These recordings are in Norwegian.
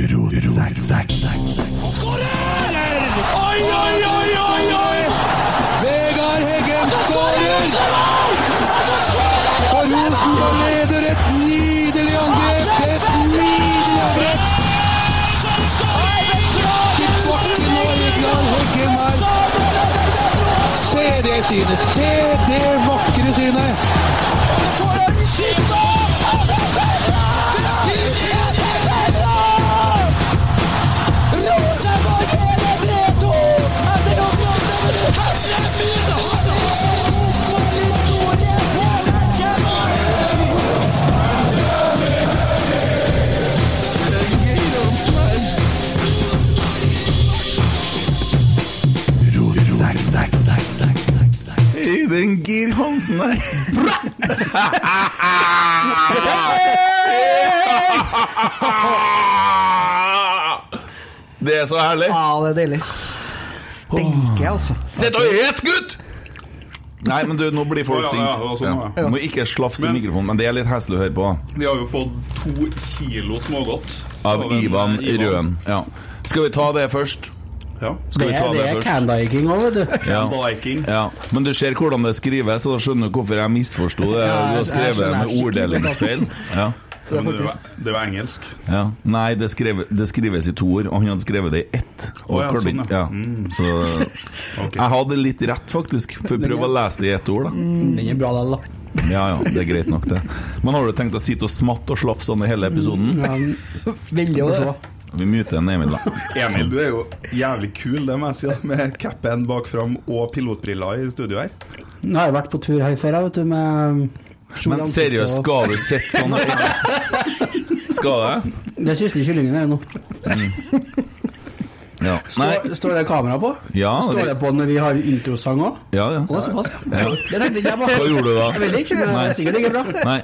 Oi, oi, oi, oi, oi! Vegard Heggen skårer! Og Rosenborg leder et nydelig angrep! Et nydelig angrep! Til bakken og Vegard Heggen her. Se det synet! Se det vakre synet! Geir Hansen der. Det er så herlig. Ja, det er deilig. Stinker, altså. Sitt og et, gutt! Nei, men du, nå blir folk Ja, ja, ja, sinte. sånn. Må ikke slafse i mikrofonen, men det er litt heslig å høre på. Vi har jo fått to kilo smågodt. Av en, Ivan eh, Røen. Ja. Skal vi ta det først? Ja. Det, ta det det det er først? candyking òg, vet du. Ja. Ja, Men du ser hvordan det skrives, så da skjønner du hvorfor jeg misforsto det. Ja, Du har skrevet det med orddelingsfeil. Ja. Men det, var, det var engelsk. Ja. Nei, det, skrev, det skrives i to ord, og han hadde skrevet det i ett. Og oh, ja, sånn, ja. Mm. Så okay. jeg hadde litt rett, faktisk. For prøv å lese det i ett ord, da. Den er bra, den, da. Ja ja, det er greit nok, det. Men har du tenkt å sitte og smatte og slafse sånn i hele episoden? Ja, veldig å se. Vi muter en Emil, da. Emil, du er jo jævlig kul, det må jeg si, da, med capen bak fram og pilotbriller i studio her. Nå har jeg vært på tur her før, jeg, vet du, med Men seriøst, og- skal du sitte sånn Skal det? Det er siste kyllingen her nå. Ja. Står, står det kamera på? Ja, Står det- det på når vi har introsang òg? Ja, ja. Er såpass? Ja. Det tenkte ikke jeg på. Hva gjorde du da? Jeg vet ikke, men det er sikkert ikke bra. Nei,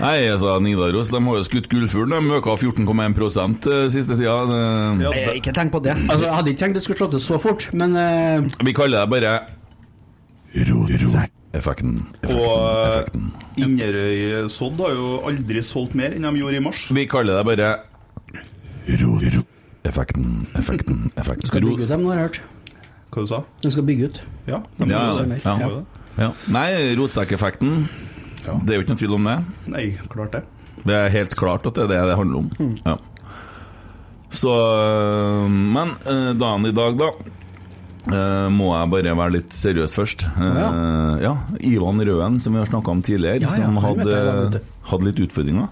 Nei altså, Nidaros de har jo skutt gullfuglen. De øka 14,1 eh, siste tida. Det- Ja, det, ikke tenkt på det. Altså, jeg hadde ikke tenkt det skulle slå til så fort, men uh... Vi kaller det bare Effekten. effekten, og effekten. Inderøy Sodd har jo aldri solgt mer enn de gjorde i mars. Vi kaller det bare Effekten, effekten, effekten. Du skal bygge ut dem nå, har jeg hørt. Hva du sa De skal bygge ut. Ja, de Ja, ja, ja. Ja. Nei, rotsekkeffekten. Ja. Det er jo ikke noen tvil om det. Nei, klart det. Det er helt klart at det er det det handler om. Ja. Så øh, Men øh, dagen i dag, da. øh, må jeg bare være litt seriøs først. Eh, ja, Ivan Røen, som vi har snakka om tidligere, Ja, ja, som hadde, du. hadde litt utfordringer.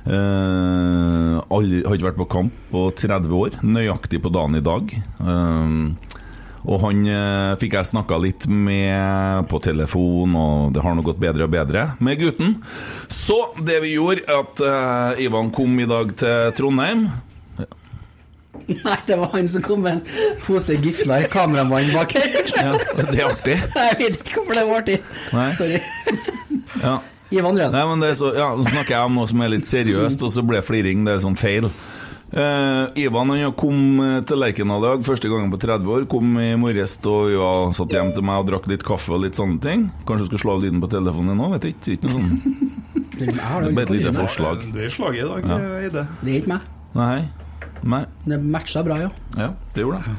Uh, aldri, har ikke vært på kamp på 30 år, nøyaktig på dagen i dag. Uh, og han uh, fikk jeg snakka litt med på telefon, og det har nå gått bedre og bedre med gutten. Så det vi gjorde, at eh, Ivan kom i dag til Trondheim. Nei, det var han som kom med en pose gifler, kameramann bak her. Ja, det er artig. Jeg vet ikke hvorfor det var artig. Nei. Sorry. Ja. Ivan Røen. Nei, men det er så, ja, Nå snakker jeg om noe som er litt seriøst, og så ble fliring det er sånn feil. Uh, Ivan han kom eh, til Lerkendal i dag, første gangen på 30 år. Kom i morges og ja, satt hjem til meg og drakk litt kaffe og litt sånne ting. Kanskje du skulle slå av lyden på telefonen din nå, vet jeg ikke. Ikke noe sånn. Det er bare et lite forslag. Det er slaget i dag, Ja. eh, Eide. Det er ikke meg. Nei. Nei. Det matcha bra, ja. Ja, det gjorde det.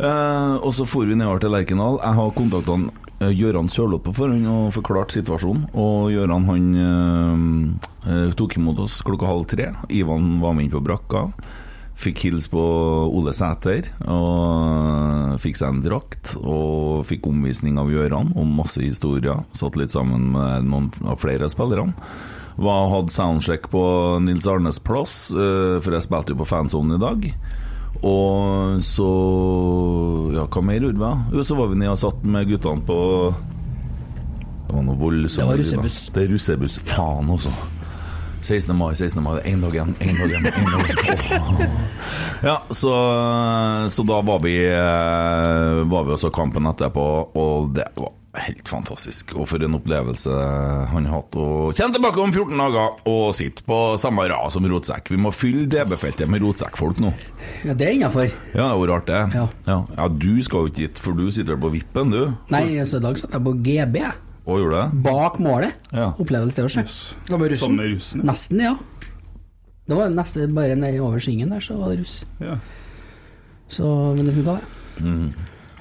Uh, og så for vi nedover til Lerkendal. Jeg har kontaktene Gøran Sørlo på forhånd og forklart situasjonen. Og Gøran han eh, eh, tok imot oss klokka halv tre. Ivan var med inn på brakka. Fikk hils på Ole Sæter og fikk seg en drakt. Og fikk omvisning av Gøran og masse historier. Satt litt sammen med noen av flere av spillerne. Hadde soundcheck på Nils Arnes plass, eh, for jeg spilte jo på fansonen i dag. Og så Ja, hva mer gjorde vi? Jo, så var vi nede og satt med guttene på Det var noe voldsomt. Det var russebuss. Det er russebuss. Faen også. 16. mai, 16. mai, én dag igjen, én dag igjen. En dag igjen. Ja, så, så da var vi eh, Var vi også kampen etterpå, og det var helt fantastisk. Og for en opplevelse han har hatt. Og kommer tilbake om 14 dager og sitter på samme rad som rotsekk. Vi må fylle DB-feltet med rotsekkfolk nå. ja det er innafor. Ja, hvor rart det er. Ja. Ja. ja, du skal jo ikke dit, for du sitter vel på vippen, du. Nei, så i dag satt jeg på GB. Og gjorde det? Bak målet. Ja. Opplevelse det å se. Det var Sammen russen. med russen. Nesten, ja. Det var neste bare nede over svingen der, så var det russ. Ja. Så, men det funka, det. Mm.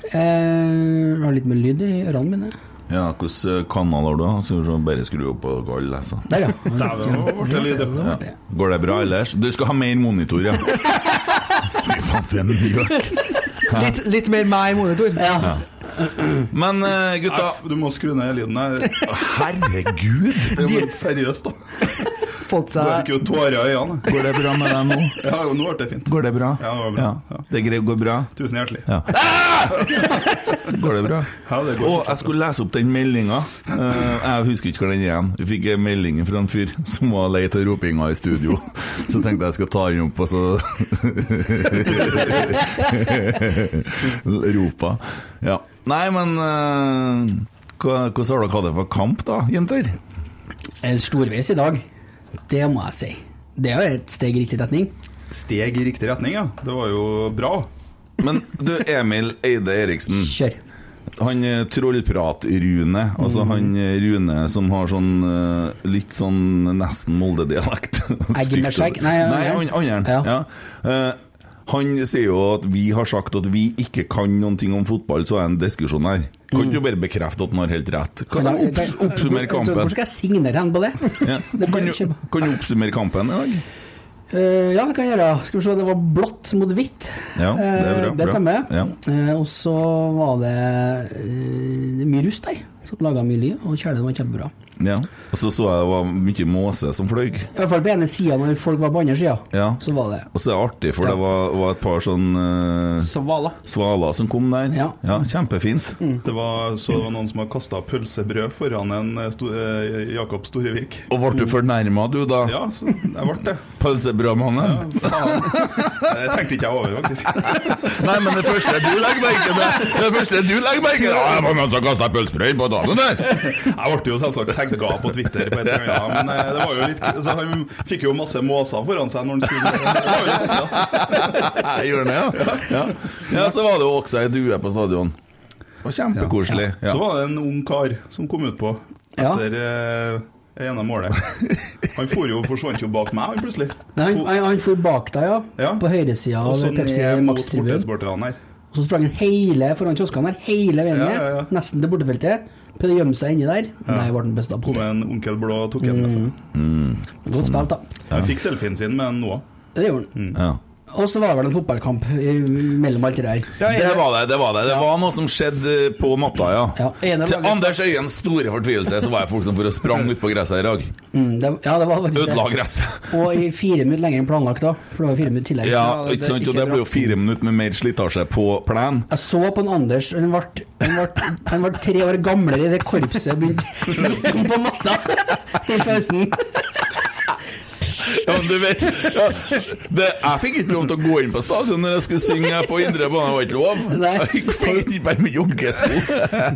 Eh, har litt mer lyd i ørene mine. Ja, hvilken kanal har du? Skal vi se, bare skru opp og gå alle, altså. Der, ja. Det ja. Går det bra ellers? Du skal ha mer monitor, ja. Fy faen, for en gjøk. Litt, litt mer meg i monitor. Ja. Men eh, gutta Nei, Du må skru ned lyden her. Herregud! Det var litt seriøst, da. Fått Du fikk seg jo tårer i øynene. Går det bra med deg nå? Ja, nå ble det fint. Går det bra? Ja, det bra. Ja. Det går bra? Tusen hjertelig. Ja. Går det bra? Ja, det går Og jeg skulle lese opp den meldinga. jeg husker ikke hvor den er igjen. Vi fikk en melding fra en fyr som var lei av ropinga i studio. Så tenkte jeg jeg skulle ta den opp, og så Ropa. Ja. Nei, men eh, hvordan har dere hatt det for kamp, da, jenter? En storveis i dag, det må jeg si. Det er jo et steg i riktig retning. Steg i riktig retning, ja. Det var jo bra. Men du, Emil Eide Eriksen. Kjør. Han eh, trollprat-Rune, altså han eh, Rune som har sånn eh, litt sånn nesten Molde-dialekt. Eggen med skjegg? Nei, Nei, ja, han andre. ja. Ja. Han sier jo at vi har sagt at vi ikke kan noen ting om fotball, så er det en diskusjon her. Kan ikke du bare bekrefte at han har helt rett? Kan du opps oppsummere Hvor Hvorfor skal jeg signere hen på det? Ja. Kan, du, kan du oppsummere kampen i dag? Uh, ja, det kan jeg gjøre. Skal vi se, det var blått mot hvitt. Ja, det er bra, uh, det stemmer. Ja. Uh, og så var det mye rust der, som laga mye liv, og kjæledyret var kjempebra. Ja. Og så så jeg det var mye måse som fløy. I hvert fall på ene sida, når folk var på andre sida. Ja. Så var det Og så er det artig, for det var, var et par sånn Svala. svaler som kom der. Ja. ja Kjempefint. Det var, så det var noen som har kasta pølsebrød foran en eh, sto, uh, Jakob Storevik. Og ble du fornærma, du, da? Ja, så jeg ble det. Pølsebrødmannen? Faen. Det tenkte ikke jeg over, faktisk. Nei, men det første du legger merke til Det første du legger merke til Ja, det var noen som kasta pølsebrød på på dagen der! Jeg ble jo selvsagt tagga på Twitter, på et eller annet, men eh, det var jo litt så Han fikk jo masse måser foran seg når han skulle ja. Gjør det, ja. ja. Ja, så var det jo også ei due på stadion. Det var kjempekoselig. Ja. Så var det en ung kar som kom utpå på etter eh, det ene målet. Han for jo, forsvant jo bak meg, han plutselig. Nei, han, han, han for bak deg, ja. Ja. På høyresida av Pepsi Max-tribunen. Og så sprang han hele foran kioskene her, hele veien Ja, ned, ja, ja. nesten til bortefeltet. Prøvde å gjemme seg inni der. Nei, ble han besta på Men en onkel blå tok den med seg. Godt spilt, da. Han fikk selfien sin med Noah. Det gjorde han. Ja. Og så var det vel en fotballkamp mellom alt det der. Det var det, det var det. Det var noe som skjedde på matta, ja. Ja. Ene Til laget- Anders Øyens store fortvilelse så var jeg folk som for å sprang ut på gresset i dag. Mm, det, ja, det var faktisk Ødela det. gresset. Og i fire minutter lenger enn planlagt, da. For det var fire minutter tillegg. Ja, Ja, det ikke sant? Og det blir jo fire minutter med mer slitasje på plenen. Jeg så på en Anders Han ble, han ble, han ble tre år gamlere i det korpset begynte på matta i pausen. Ja, men du vet ja, det, Jeg fikk ikke lov til å gå inn på stadion når jeg skulle synge på indre bane. Det var ikke lov. Nei. Jeg fikk ikke bare med joggesko.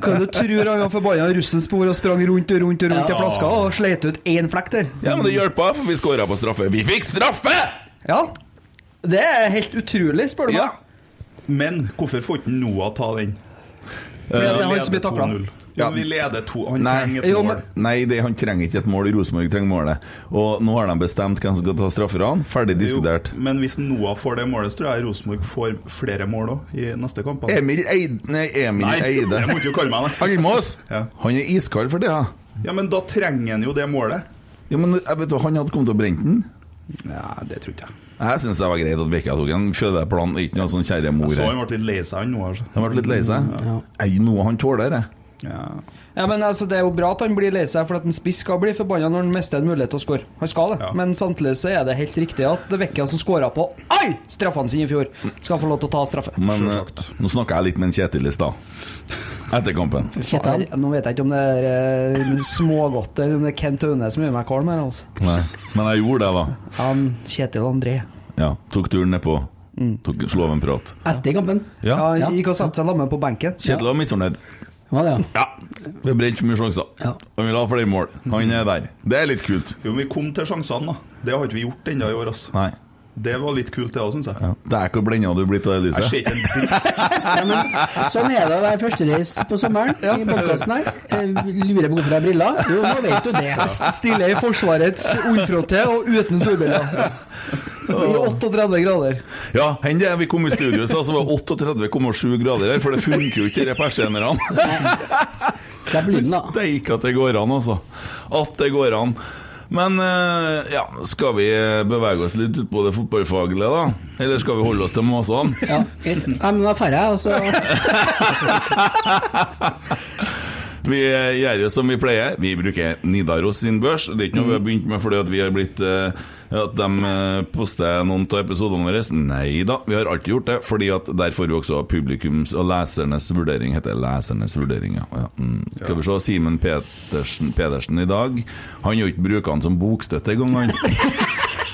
Hva du tror han var forbanna russen spor og sprang rundt og rundt og rundt i Ja. flaska og sleit ut én flekk der? Ja, men det hjelpa, for vi skåra på straffe. Vi fikk straffe! Ja. Det er helt utrolig, spør du Ja. meg. Men hvorfor får ikke Noah ta den? For det er han som blir takla. 2-0. Ja, vi leder to. Han Nei. trenger et Jo, mål. Nei, det, han trenger ikke et mål. Rosenborg trenger målet. Og nå har de bestemt hvem som skal ta strafferne. Ferdig diskutert. Jo, men hvis Noah får det målet, så tror jeg Rosenborg får flere mål òg i neste kamp. Emil Eide Nei, Emil Nei, jeg Eide. må ikke kalle meg det. Almås! Ja. Han er iskald for tida. Ja, ja, men da trenger han jo det målet. Ja, men jeg vet du, han hadde kommet til å brenne den. Nei, det tror ikke jeg. Jeg syns det var greit at Vikka tok en fødeplan. Ikke noe sånn kjære mor. Jeg Så han ble litt lei seg, han nå. Altså. Han ble litt lei seg. Ja. Ei, noe han tåler, det. Ja. Ja, men altså, Det er jo bra at han blir lei seg, for at en spiss skal bli forbanna når han mister en mulighet til å skåre. Han skal det. Ja. Men samtidig så er det helt riktig at det Vecchia som skåra på alle straffene sine i fjor, skal få lov til å ta straffe. Men eh, Selvsagt. nå snakka jeg litt med en Kjetil i stad. Etter kampen. Kjetil. Nå vet jeg ikke om det er uh, smågodt eller om det er Kent Aune som gjør meg kvalm her. Altså. Nei. Men jeg gjorde det, da. Han Kjetil André. Ja, Tok turen nedpå. Tok Slo av en prat. Etter kampen. Ja. Ja, Ja. gikk og satte seg sammen på benken. Kjetil var misfornøyd. Var det, ja. Ja, vi har brent for mye sjanser. Ja. Han vil ha flere mål. Han er der. Det er litt kult. Jo, men vi kom til sjansene, da. Det har ikke vi gjort ennå i år. Altså. Nei. Det var litt kult, det òg, syns jeg. Ja. Det er hvor blenda du er blitt av det Jeg lyset. ikke en. Ja, men sånn er det å være førstereis på sommeren i podkasten her. Eh, Lurer på hvorfor jeg har briller? Jo, nå vet du det. Stiller i Forsvarets ordfråte og uten solbriller. I 38 grader. Ja, enn det vi kom i studio i stad, så var det 38,7 grader her, for det funker jo ikke, de persiennerne. Steike at det går an, altså. At det går an. Men eh, ja, skal vi bevege oss litt ut på det fotballfaglige, da? Eller skal vi holde oss til måsene? Ja, helt. Ja, men da drar jeg, og så Vi eh, gjør jo som vi pleier. Vi bruker Nidaros sin børs. Det er ikke noe vi har begynt med fordi at vi har blitt eh, At de eh, poster noen av episodene våre. Nei da, vi har alltid gjort det. Fordi at der får vi også publikums og lesernes vurdering. Heter lesernes vurdering, ja. ja. Mm. Skal vi se. Simen Pedersen, Pedersen i dag. Han har jo ikke bruker den som bokstøtte engang, han.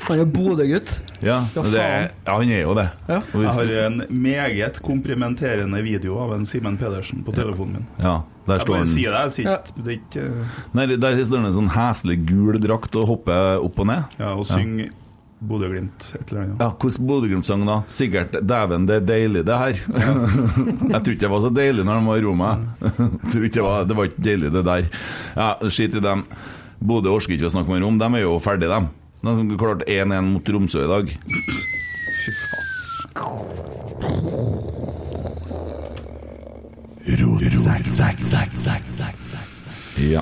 Han er Bodø-gutt. Ja, Ja, er, han er jo det. Ja. Jeg har en meget komprimenterende video av en Simen Pedersen på telefonen min. ja, der Jeg står bare han. sier det, jeg sier ikke Det er ikke Nei, der står han en sånn heslig gul drakt og hopper opp og ned. Ja, og synge Bodø-Glimt, et eller annet. Ja, Hvordan Bodø-Glimt-sang da? Sikkert 'Dæven, det er deilig, det her'. jeg tror ikke det var så deilig når de var i Roma. Tror ikke det, var, det var ikke deilig, det der. Ja, Skit i dem. Bodø orker ikke å snakke mer om. De er jo ferdige, dem. De har klart 1-1 mot Tromsø i dag. Fy faen. Ja.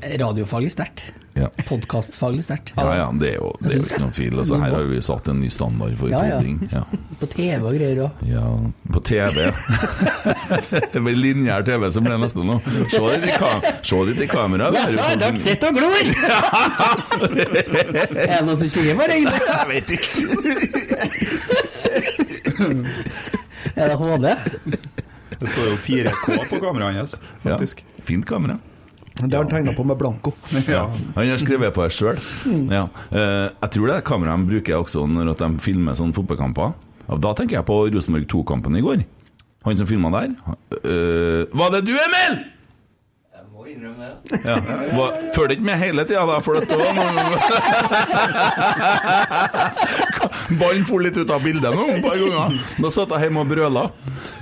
Er Radiofaglig sterkt. Ja. Podkastfaglig sterkt. Ja, ja, det er jo, det er jo ikke noe tvil. Altså, her har vi satt en ny standard for Ja, ja. podding. Ja. På TV og greier òg. ja, på TV. det blir lineær TV som ble neste nå. Se litt i, kam i kamera. vi har jo folk sitter og glor! er det noen som kikker på deg? egentlig? Jeg vet ikke. Er det HD? Det står jo 4K på kameraet hans, Ja, faktisk. fint kamera. Det har han tegna på med blanko. Ja. Han har skrevet på det sjøl. Ja. Eh, jeg tror det er kameraet de bruker også når de filmer sånne fotballkamper. Da tenker jeg på Rosenborg 2-kampen i går. Han som filma der. eh, var det du, Emil?! Jeg må innrømme det. Ja. Følger ikke med hele tida, da, for dette var noe Ballen for litt ut av bildet nå et par ganger. Da satt jeg hjemme og brøla.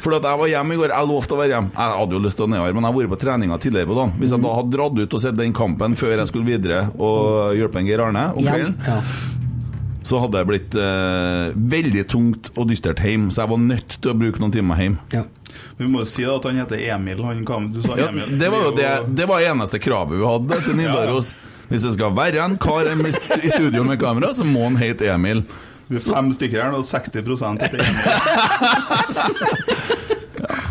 For at jeg var hjemme i går. Jeg lovte å være hjemme. Jeg hadde jo lyst til å nedover, men jeg har vært på treninga tidligere på dagen. Hvis jeg da hadde dratt ut og sett den kampen før jeg skulle videre og hjelpe en Geir Arne om kvelden, Ja. så hadde det blitt eh, veldig tungt og dystert hjem. Så jeg var nødt til å bruke noen timer hjem. ja. Vi må jo si at han heter Emil. Han kom, du sa Ja, Emil. det var jo det, det var eneste kravet vi hadde til Nidaros. Hvis det skal være en kar i studio med kamera, så må han hete Emil. Vi er fem stykker her, nå, 60% heter Emil.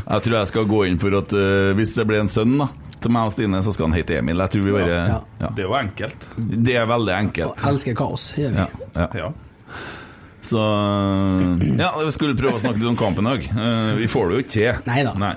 Jeg tror jeg skal gå inn for at uh, hvis det blir en sønn da, til meg og Stine, så skal han hete Emil. Jeg tror vi bare Ja. ja. Det er jo enkelt. Det er veldig enkelt. Elsker kaos, gjør vi. Ja, ja. Ja. Så Ja, vi skulle prøve å snakke litt om kampen òg. dag. Eh, Vi får det jo ikke til. Neida. Nei.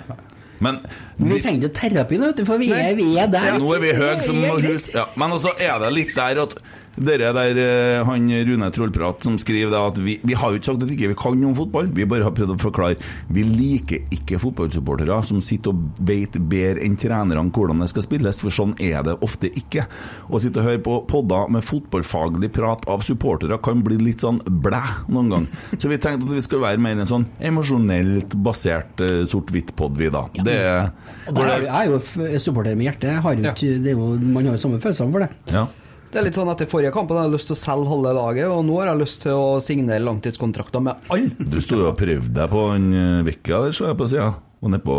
Men Men vi trenger ikke terapi nå, for vi er, vi er der. nå er vi høye som hus. Ja, men også er det litt der at dere der, eh, han Rune Trollprat som skriver det at vi, vi har jo ikke sagt at ikke vi ikke kan om fotball, vi bare har prøvd å forklare. Vi liker ikke fotballsupportere som sitter og vet bedre enn trenerne hvordan det skal spilles, for sånn er det ofte ikke. Å sitte og høre på podder med fotballfaglig prat av supportere kan bli litt sånn blæ noen gang. Så vi tenkte at vi skulle være mer en sånn emosjonelt basert eh, sort-hvitt-pod, vi da. Det er Jeg er jo supporter med hjertet. Har det er jo, man har jo samme følelsene for det. Ja. Det er litt sånn Etter forrige kampen hadde jeg lyst til å selge halve laget, og nå har jeg lyst til å signere langtidskontrakter med alle. Du sto og prøvde deg på en eh, der, så jeg på sida. Og nede på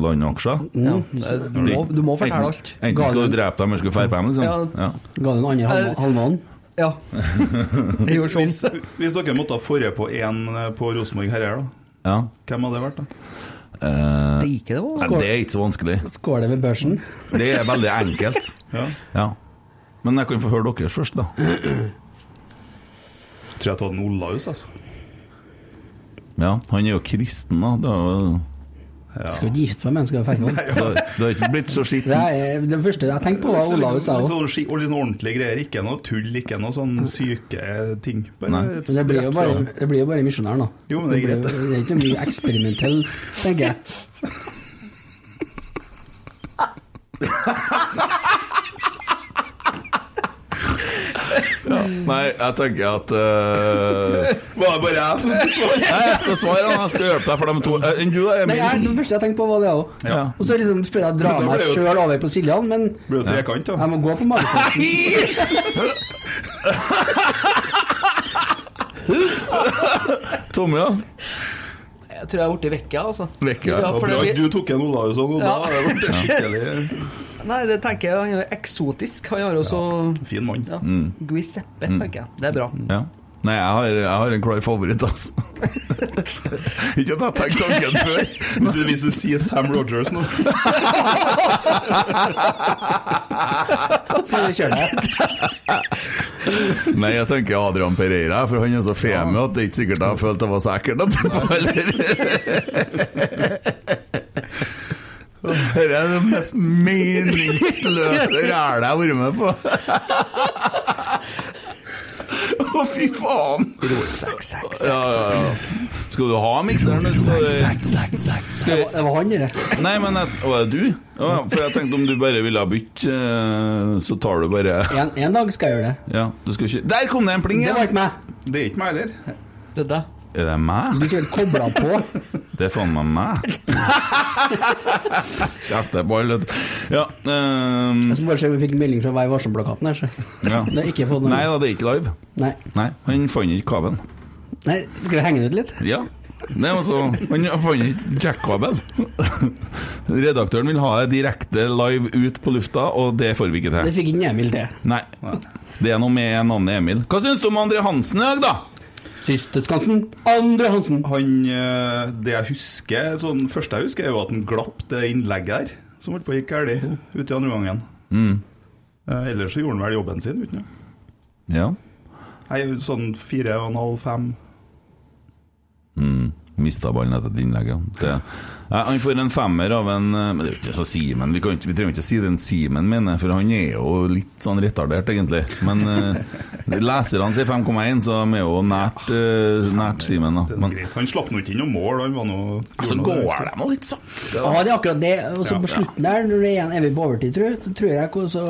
landaksjer. Ja, du, må, du må fortelle alt. Enten skal du drepe dem, eller skal du dra på dem, liksom. Ja. Ga du den andre halv- halvmånen? Ja. Jeg gjorde Hvis, sånn. hvis dere måtte ha forrige på én på Rosenborg herrer, da. ja. Hvem hadde det vært, da? Eh, Steike, det var det er ikke så vanskelig. Skåler det ved børsen? Det er veldig enkelt. Ja. Ja. Men jeg kan få høre deres først, da. Tror jeg tar den Olaus, altså. Ja, Han er jo kristen, da. Det er jo- Skal ikke gifte meg med en, som er med. det har- ikke blitt så Det, er, det første jeg tenkte på, var Olaus. litt, jeg litt, sånn, litt sånn ordentlige greier. Ikke noe tull, ikke noe sånn syke ting. Bare et Men det blir jo bare, det blir jo bare misjonæren, da. Jo, men det er greit, blir, det. det er ikke mye eksperimentell, tenker jeg. Nei, jeg tenker at uh... Var det bare jeg som skulle svare? Nei, jeg skal svare, og jeg skal hjelpe deg for dem to. Eh, Enn du, da, Nei, jeg, Emil? det første jeg tenkte på, var det òg. Ja. Og så liksom prøvde jeg å dra meg sjøl over på Siljan, men Blir det trekant, da. jeg må gå på magefølelsen. Tommy, ja? Jeg tror jeg er blitt vekka, altså. Vekka, ja. Bra det, du tok en Olausson, og da Ja. har det skikkelig nei, det tenker jeg han er eksotisk. Han har også ja. fin mann. ja, Mm. Guiseppe, tenker jeg. Det er bra. ja. Nei, jeg har, jeg har en klar favoritt, altså. Ikke at jeg har tenkt tanken før. Hvis du, hvis du sier Sam Rogers nå. Nei, jeg tenker Adrian Pereira, for han er så femi at det er ikke sikkert jeg følt det var så ekkelt etterpå heller. Dette er det mest meningsløse rælet jeg har vært med på. Å, fy faen! Ja, ja, ja. Skal du ha mikseren? Så Det var han, det. Nei, men jeg, er det du? Ja, for jeg tenkte om du bare ville bytte, eh, så tar du bare En, en dag skal jeg gjøre det. Ja, du skal ikke Der kom det en pling Det var ikke meg. Det er ikke meg heller. Det er deg. Er det meg? Du skulle kobla på. Det er faen meg meg. Kjefteball, vet du. Ja, um, Jeg skal bare se om vi fikk melding fra Vær varsom-plakaten her, så. ja. Det er ikke fått noe. Nei da, det er ikke live. Nei. Nei, han fant ikke kabelen. Nei, skal vi henge den ut litt? Ja. Nei, altså, han fant ikke jackkabel. Redaktøren vil ha det direkte live ut på lufta, og det får vi ikke til. Det fikk ikke Emil til. Nei. Det er noe med navnet Emil. Hva syns du om André Hansen i dag, da? Siste Skansen, Andre Hansen. Han, eh, det jeg husker, sånn første jeg husker, er jo at han glapp det innlegget der, som holdt på å gikk galt ute i andre gangen. Mm. Eh, ellers så gjorde han vel jobben sin, uten det. Ja. Nei, sånn fire og en halv, fem. Mm. Mista ballen etter et innlegg, ja. Det, han får en femmer av en eh, Men det er jo ikke så Simen. Vi, ikke, vi trenger ikke si den Simen mener, for han er jo litt sånn retardert, egentlig. Men uh, leserne sier 5,1, så de er jo nært, uh, nært Simen, Men. Han slapp nå ikke inn noe mål. Han var nå så gjorde noe- går de litt sakte, Ja, det er akkurat det. Og så på slutten der, når det er en evig på overtid, tror tror jeg så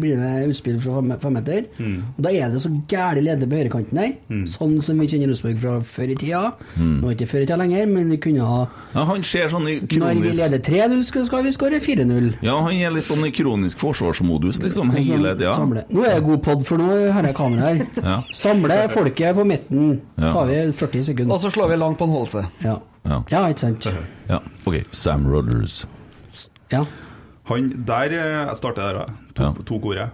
blir det utspill fra femmeter. Mm. Og da er det så gæli leder på høyrekanten der, sånn som vi kjenner Rosenborg fra før i tida. Mm. Nå er det ikke før i tida lenger, men vi kunne ha Ja, han ser sånn i Når vi leder 3-0, skal skal vi skåre 4-0. Ja, han er litt sånn i kronisk forsvarsmodus, liksom. Hele tida. Samle. Nå er det god pod, for nå har jeg kamera her. Ja. Samle folket på midten. Ja. tar vi 40 sekunder. Og så slår vi langt på en holdelse. Ja. Ja. ja, ikke sant. ja. OK, Sam Rodgers. Ja. Han der eh, starter der, da. To, Ja. to ord, jeg.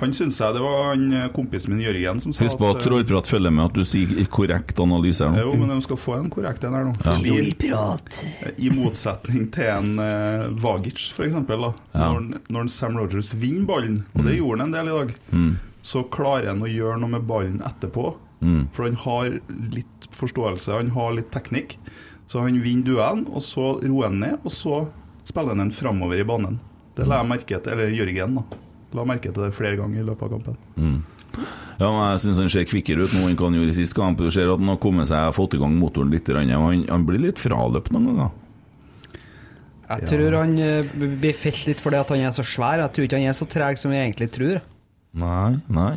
Han syns jeg det var han eh, kompisen min Jørgen som sa Husk på at eh, trollprat følger med at du sier korrekt analyse her nå. Jo, men de skal få en korrekt en her nå. Ja. I motsetning til en uh, Vagic, for eksempel. Da. Ja. Når, når Sam Rogers vinner ballen, og det gjorde han en del i dag, så klarer han å gjøre noe med ballen etterpå. Mm. For han har litt forståelse, han har litt teknikk. Så han vinner duellen, og så roer han ned, og så spiller han den framover i banen. Det la jeg merke til, eller Jørgen, da. La merke til det flere ganger i løpet av kampen. Ja, men Jeg syns han ser kvikkere ut nå enn han gjorde i sist kamp. Du ser at han har kommet seg fått i gang motoren litt. Han, han blir litt fraløpt noen ganger. Jeg tror han eh, blir felt litt fordi at han er så svær. Jeg tror ikke han er så treg som vi egentlig tror. Nei, nei.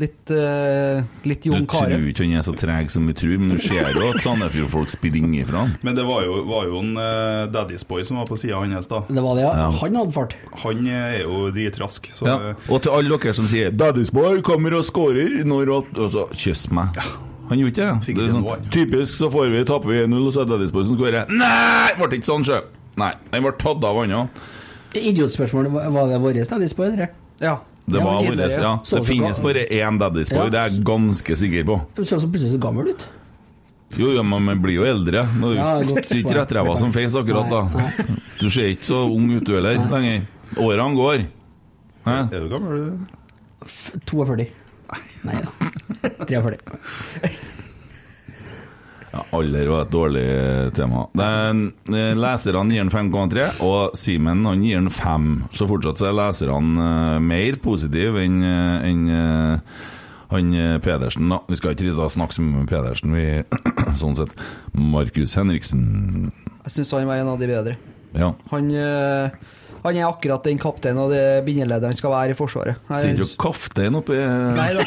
Litt, uh, litt Du tror ikke han er så treg som vi tror, men du ser jo at Sandefjord-folk springer ifra han. Men det var jo, var jo en uh, Daddy's Boy som var på sida hans da. Det var det, ja. Ja. Han hadde fart. Han eh, er jo dritrask, så Ja. Og til alle dere som sier 'Daddy's boy kommer og scorer' når at Altså, kyss meg. Han gjorde ikke det. Fikk det sånn, noe, typisk så får vi taper vi 1-0, og så er Daddy's boy som scorer. Nei! Ble ikke sånn, sjø. Nei, den ble tatt av òg. Idiotspørsmål, var det våre Daddy's Boy, eller? Ja. Det var tidligere, vårt, ja. Så Det så finnes bra. bare én Daddy's boy, Ja. det er jeg ganske sikker på. Du ser så plutselig så gammel ut. Jo, ja, men man blir jo eldre. Nå Ja, sitter ikke rettræva som feis akkurat da. Nei, Du ser ikke så ung ut du heller lenger. Årene går. Hæ? er du gammel? 42. Nei da. 43. Ja, alder var et dårlig eh, tema. Den, eh, leserne gir den 5,3, og Simen han gir den 5. Så fortsatt så er leserne eh, mer positive enn en, han Pedersen. da. Vi skal ikke snakke så mye med Pedersen, vi sånn sett. Markus Henriksen. Jeg syns han var en av de bedre. Ja. Han, eh, Han er akkurat den kapteinen og det bindeleddet han skal være i Forsvaret. Jeg- Sier du kaptein oppi Nei da,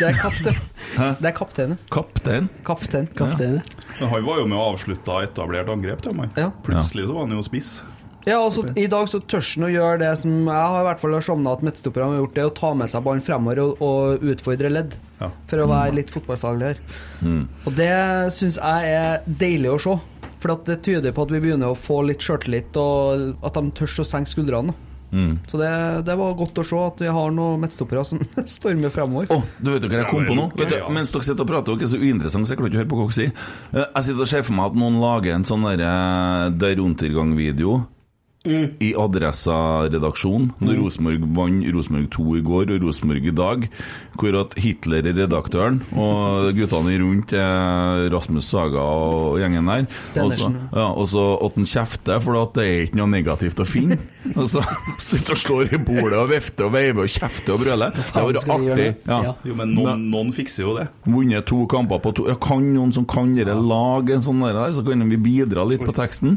det er kaptein. Det er kapteinen. Kaptein? Kaptein. Kaptein. Men han var jo med og avslutta etablert angrep. til. Ja. Plutselig så var han jo spiss. Ja, altså, I dag så tør han å gjøre det som jeg har i hvert fall savna at midtstopperne har gjort, det å ta med seg ballen fremover og, og utfordre ledd. Ja. For å være litt fotballfaglig her. Og det syns jeg er deilig å se. For at det tyder på at vi begynner å få litt sjøltillit, og at de tør å senke skuldrene. Mm. Så det, det var godt å se at vi har noen midtstoppere som stormer fremover. Å, du vet jo hva jeg kom på nå? Vet du, mens dere sitter og prater, dere er så uinteressante, så jeg klarer ikke å høre på hva dere sier. Eh, Jeg sitter og ser for meg at noen lager en sånn der, Der I Adressa-redaksjon, når Rosenborg vant Rosenborg 2 i går og Rosenborg i dag, hvor at Hitler er redaktøren, og guttene rundt er Rasmus Saga og gjengen der. Og så, ja, at han kjefter, for at det er ikke noe negativt å finne. Og så Slutt å slå i bordet og vifte og veive og kjefte og brøle. Det hadde vært artig. Ja. Ja. Jo, men noen, noen fikser jo det. Vunnet to kamper på to ja, Kan noen som kan dere lage en sånn der, så kan vi bidra litt på teksten?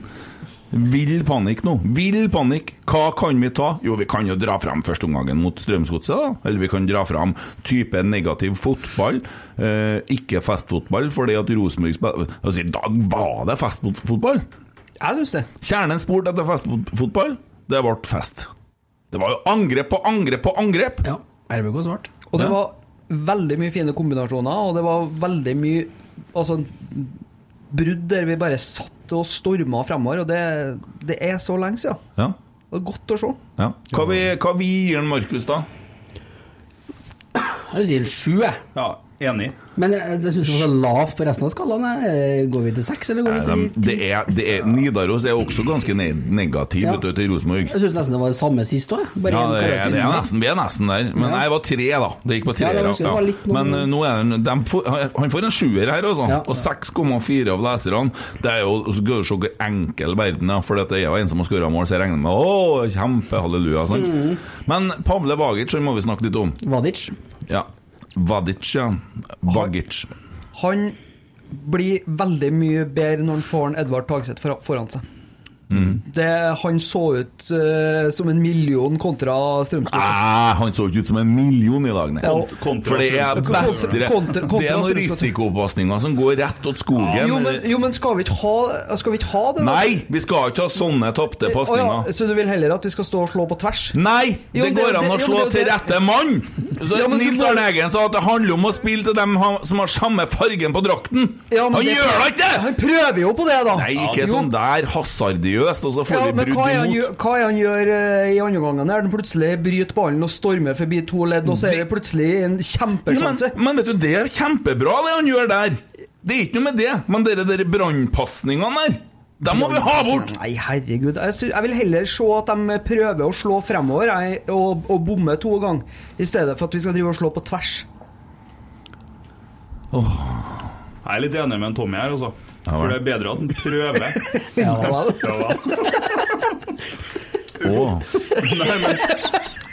Vill panikk nå. Vill panikk. Hva kan vi ta? Jo, vi kan jo dra fram førsteomgangen mot Strømsgodset, da. Eller vi kan dra fram type negativ fotball. Eh, ikke festfotball, fordi at Rosenborg spiller Altså, i dag var det festfotball! Jeg syns det. Kjernen spurte etter festfotball. Det ble fest. Det var jo angrep på angrep på angrep! Ja. RBK svart. Og det Ja. var veldig mye fine kombinasjoner, og det var veldig mye altså, brudd der vi bare satt og storma fremover, og det, det er så lenge siden. Ja. Det er godt å se. ja. Hva, vi, hva vi gir en Markus, da? Jeg sier sju, jeg. Ja, enig. Men jeg, jeg syns det var så lavt på resten av skalaen. Går vi til seks, eller går vi til ti? det er, det er, Nidaros er også ganske ne negativ Ja. til Rosenborg. Jeg syns nesten det var det samme sist òg. Ja, det er, det er nesten, vi er nesten der. Men Ja. jeg var tre, da. Det gikk på tre. Ja, det ja. Men sånn- eh, nå er den, de får, han får en sjuer her, altså. Ja. Og 6,4 av leserne. Det er jo så hvor enkel verden er, for det er jo en som har skåra mål, så jeg regner med å, kjempe, halleluja. Sant? Mm. Men Pavle Vagic han må vi snakke litt om. Vadic. Ja. Vadic, ja. Vagic. Han blir veldig mye bedre når han får en Edvard Tagseth foran seg. Det, han så ut uh, som en million kontra Strømsgodset. Ah, han så ikke ut som en million i dag, nei. Ja. Kontra- For det er bedre kontra- kontra Det er noen risikopasninger som går rett åt skogen. Jo, men, jo, men skal vi ikke ha, skal vi ikke ha det? da? Nei, vi skal ikke ha sånne tapte Å ja, så du vil heller at vi skal stå og slå på tvers? Nei, Jo, det det- går an å slå det- til rette mann! Så Ja, Nils Arne Eggen sa at det handler om å spille til dem som har samme fargen på drakten. Ja, men han det- gjør da ikke Han prøver jo på det, da! Nei, ikke sånn der hasardiøst, og så får Ja, vi men brudd er imot. gjør, hva er han gjør eh, i andre gangen? Der han plutselig bryter ballen og stormer forbi to ledd, og så er det plutselig en kjempesjanse. men, men vet du, det er kjempebra det han gjør der. Det er ikke noe med det. Men dere der brannpasningene der, dem må vi ha bort! Nei, herregud. Jeg, vil heller se at de prøver å slå fremover jeg, og, og bomme to ganger, i stedet for at vi skal drive og slå på tvers. Jeg er litt enig med en Tommy her, altså. Ja, For det er bedre at han prøver. Ja, vel. Ja. Åh. Nei, men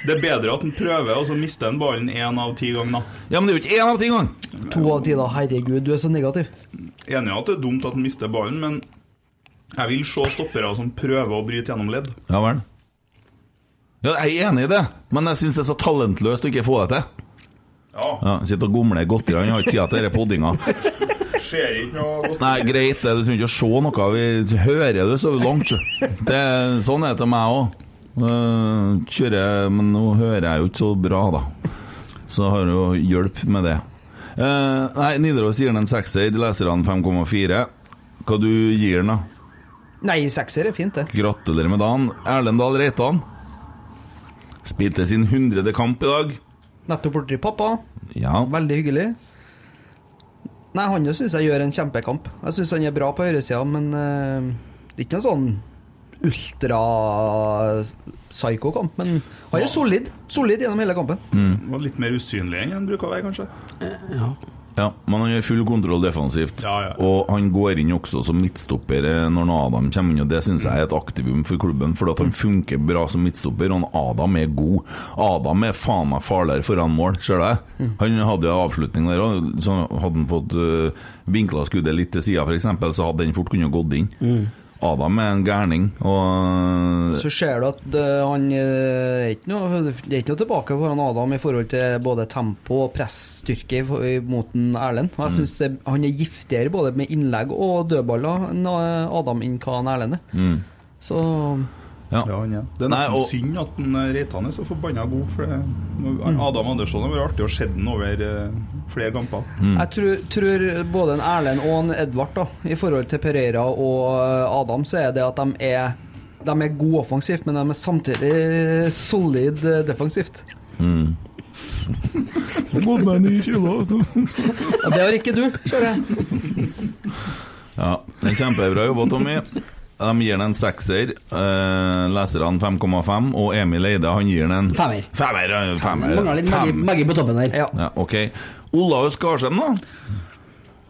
det er bedre at han prøver, og så mister han ballen én av ti ganger. da. Ja, men det er jo ikke én av ti ganger! To av ti, da. Herregud, du er så negativ. Enig i at det er dumt at han mister ballen, men jeg vil se stoppere som prøver å bryte gjennom ledd. Ja vel. Ja, jeg er enig i det, men jeg syns det er så talentløst å ikke få det til. Ja, Ja, Sitter og gomler godteri, han har ikke tid til denne poddinga. Ser ikke noe godt. Nei, greit, det, du trenger ikke å se noe. Vi hører det så langt. Det Sånn er det til meg òg. Kjører Men nå hører jeg jo ikke så bra, da. Så har du jo hjelp med det. Eh, nei, Nidaros gir den en sekser, leserne 5,4. Hva du gir den, da? Nei, sekser er fint, det. Gratulerer med dagen. Erlend Dahl Reitan. Spilte sin hundrede kamp i dag. Nettopp blitt pappa. Ja. Veldig hyggelig. Nei, han syns jeg gjør en kjempekamp. Jeg syns han er bra på høyresida, men uh, det er ikke noen sånn ultra-psycho-kamp. Men han er solid. Solid gjennom hele kampen. Var litt mer usynlig enn han bruker å være, kanskje. Ja. Ja, men han gjør full kontroll defensivt. Ja, ja. Og han går inn også som midtstopper eh, når Adam kommer inn, og det syns jeg er et aktivum for klubben. For at han funker bra som midtstopper, og han Adam er god. Adam er faen meg farligere foran mål, ser du det? Han hadde jo avslutning der òg, så hadde han fått uh, vinkla skuddet litt til sida, f.eks., så hadde den fort kunnet gått inn. Adam er en gærning, og Så ser du at eh, han eh, er ikke noe, Det er ikke noe tilbake foran Adam i forhold til både tempo og pressstyrke mot en Erlend. Og Jeg synes mm. han er giftigere både med innlegg og dødballer enn eh, Adam enn hva Erlend er. mm, Så ja. Ja, han er. Det er Nei, nesten og- synd at den eh, Reitan er så forbanna god. For det, Adam Andersson har vært artig å se den over uh, flere kamper. Mm. jeg tror, tror både en Erlend og en Edvard, da, i forhold til Pereira og eh, Adam, så er det at de er de er gode offensivt, men de er samtidig solid defensivt. Mm. Gått meg ni kilo. Og det har ikke du, ser jeg. Ja, det er kjempebra jobba, Tommy. De gir den en sekser. Uh, leserne 5,5. Og Emil Eide han gir den en Femmer. Femmer, ja, femmer. Mangler litt Maggi, Fem. Maggi på toppen der. Ja. Ja, ok. Olav Skarsheim, da?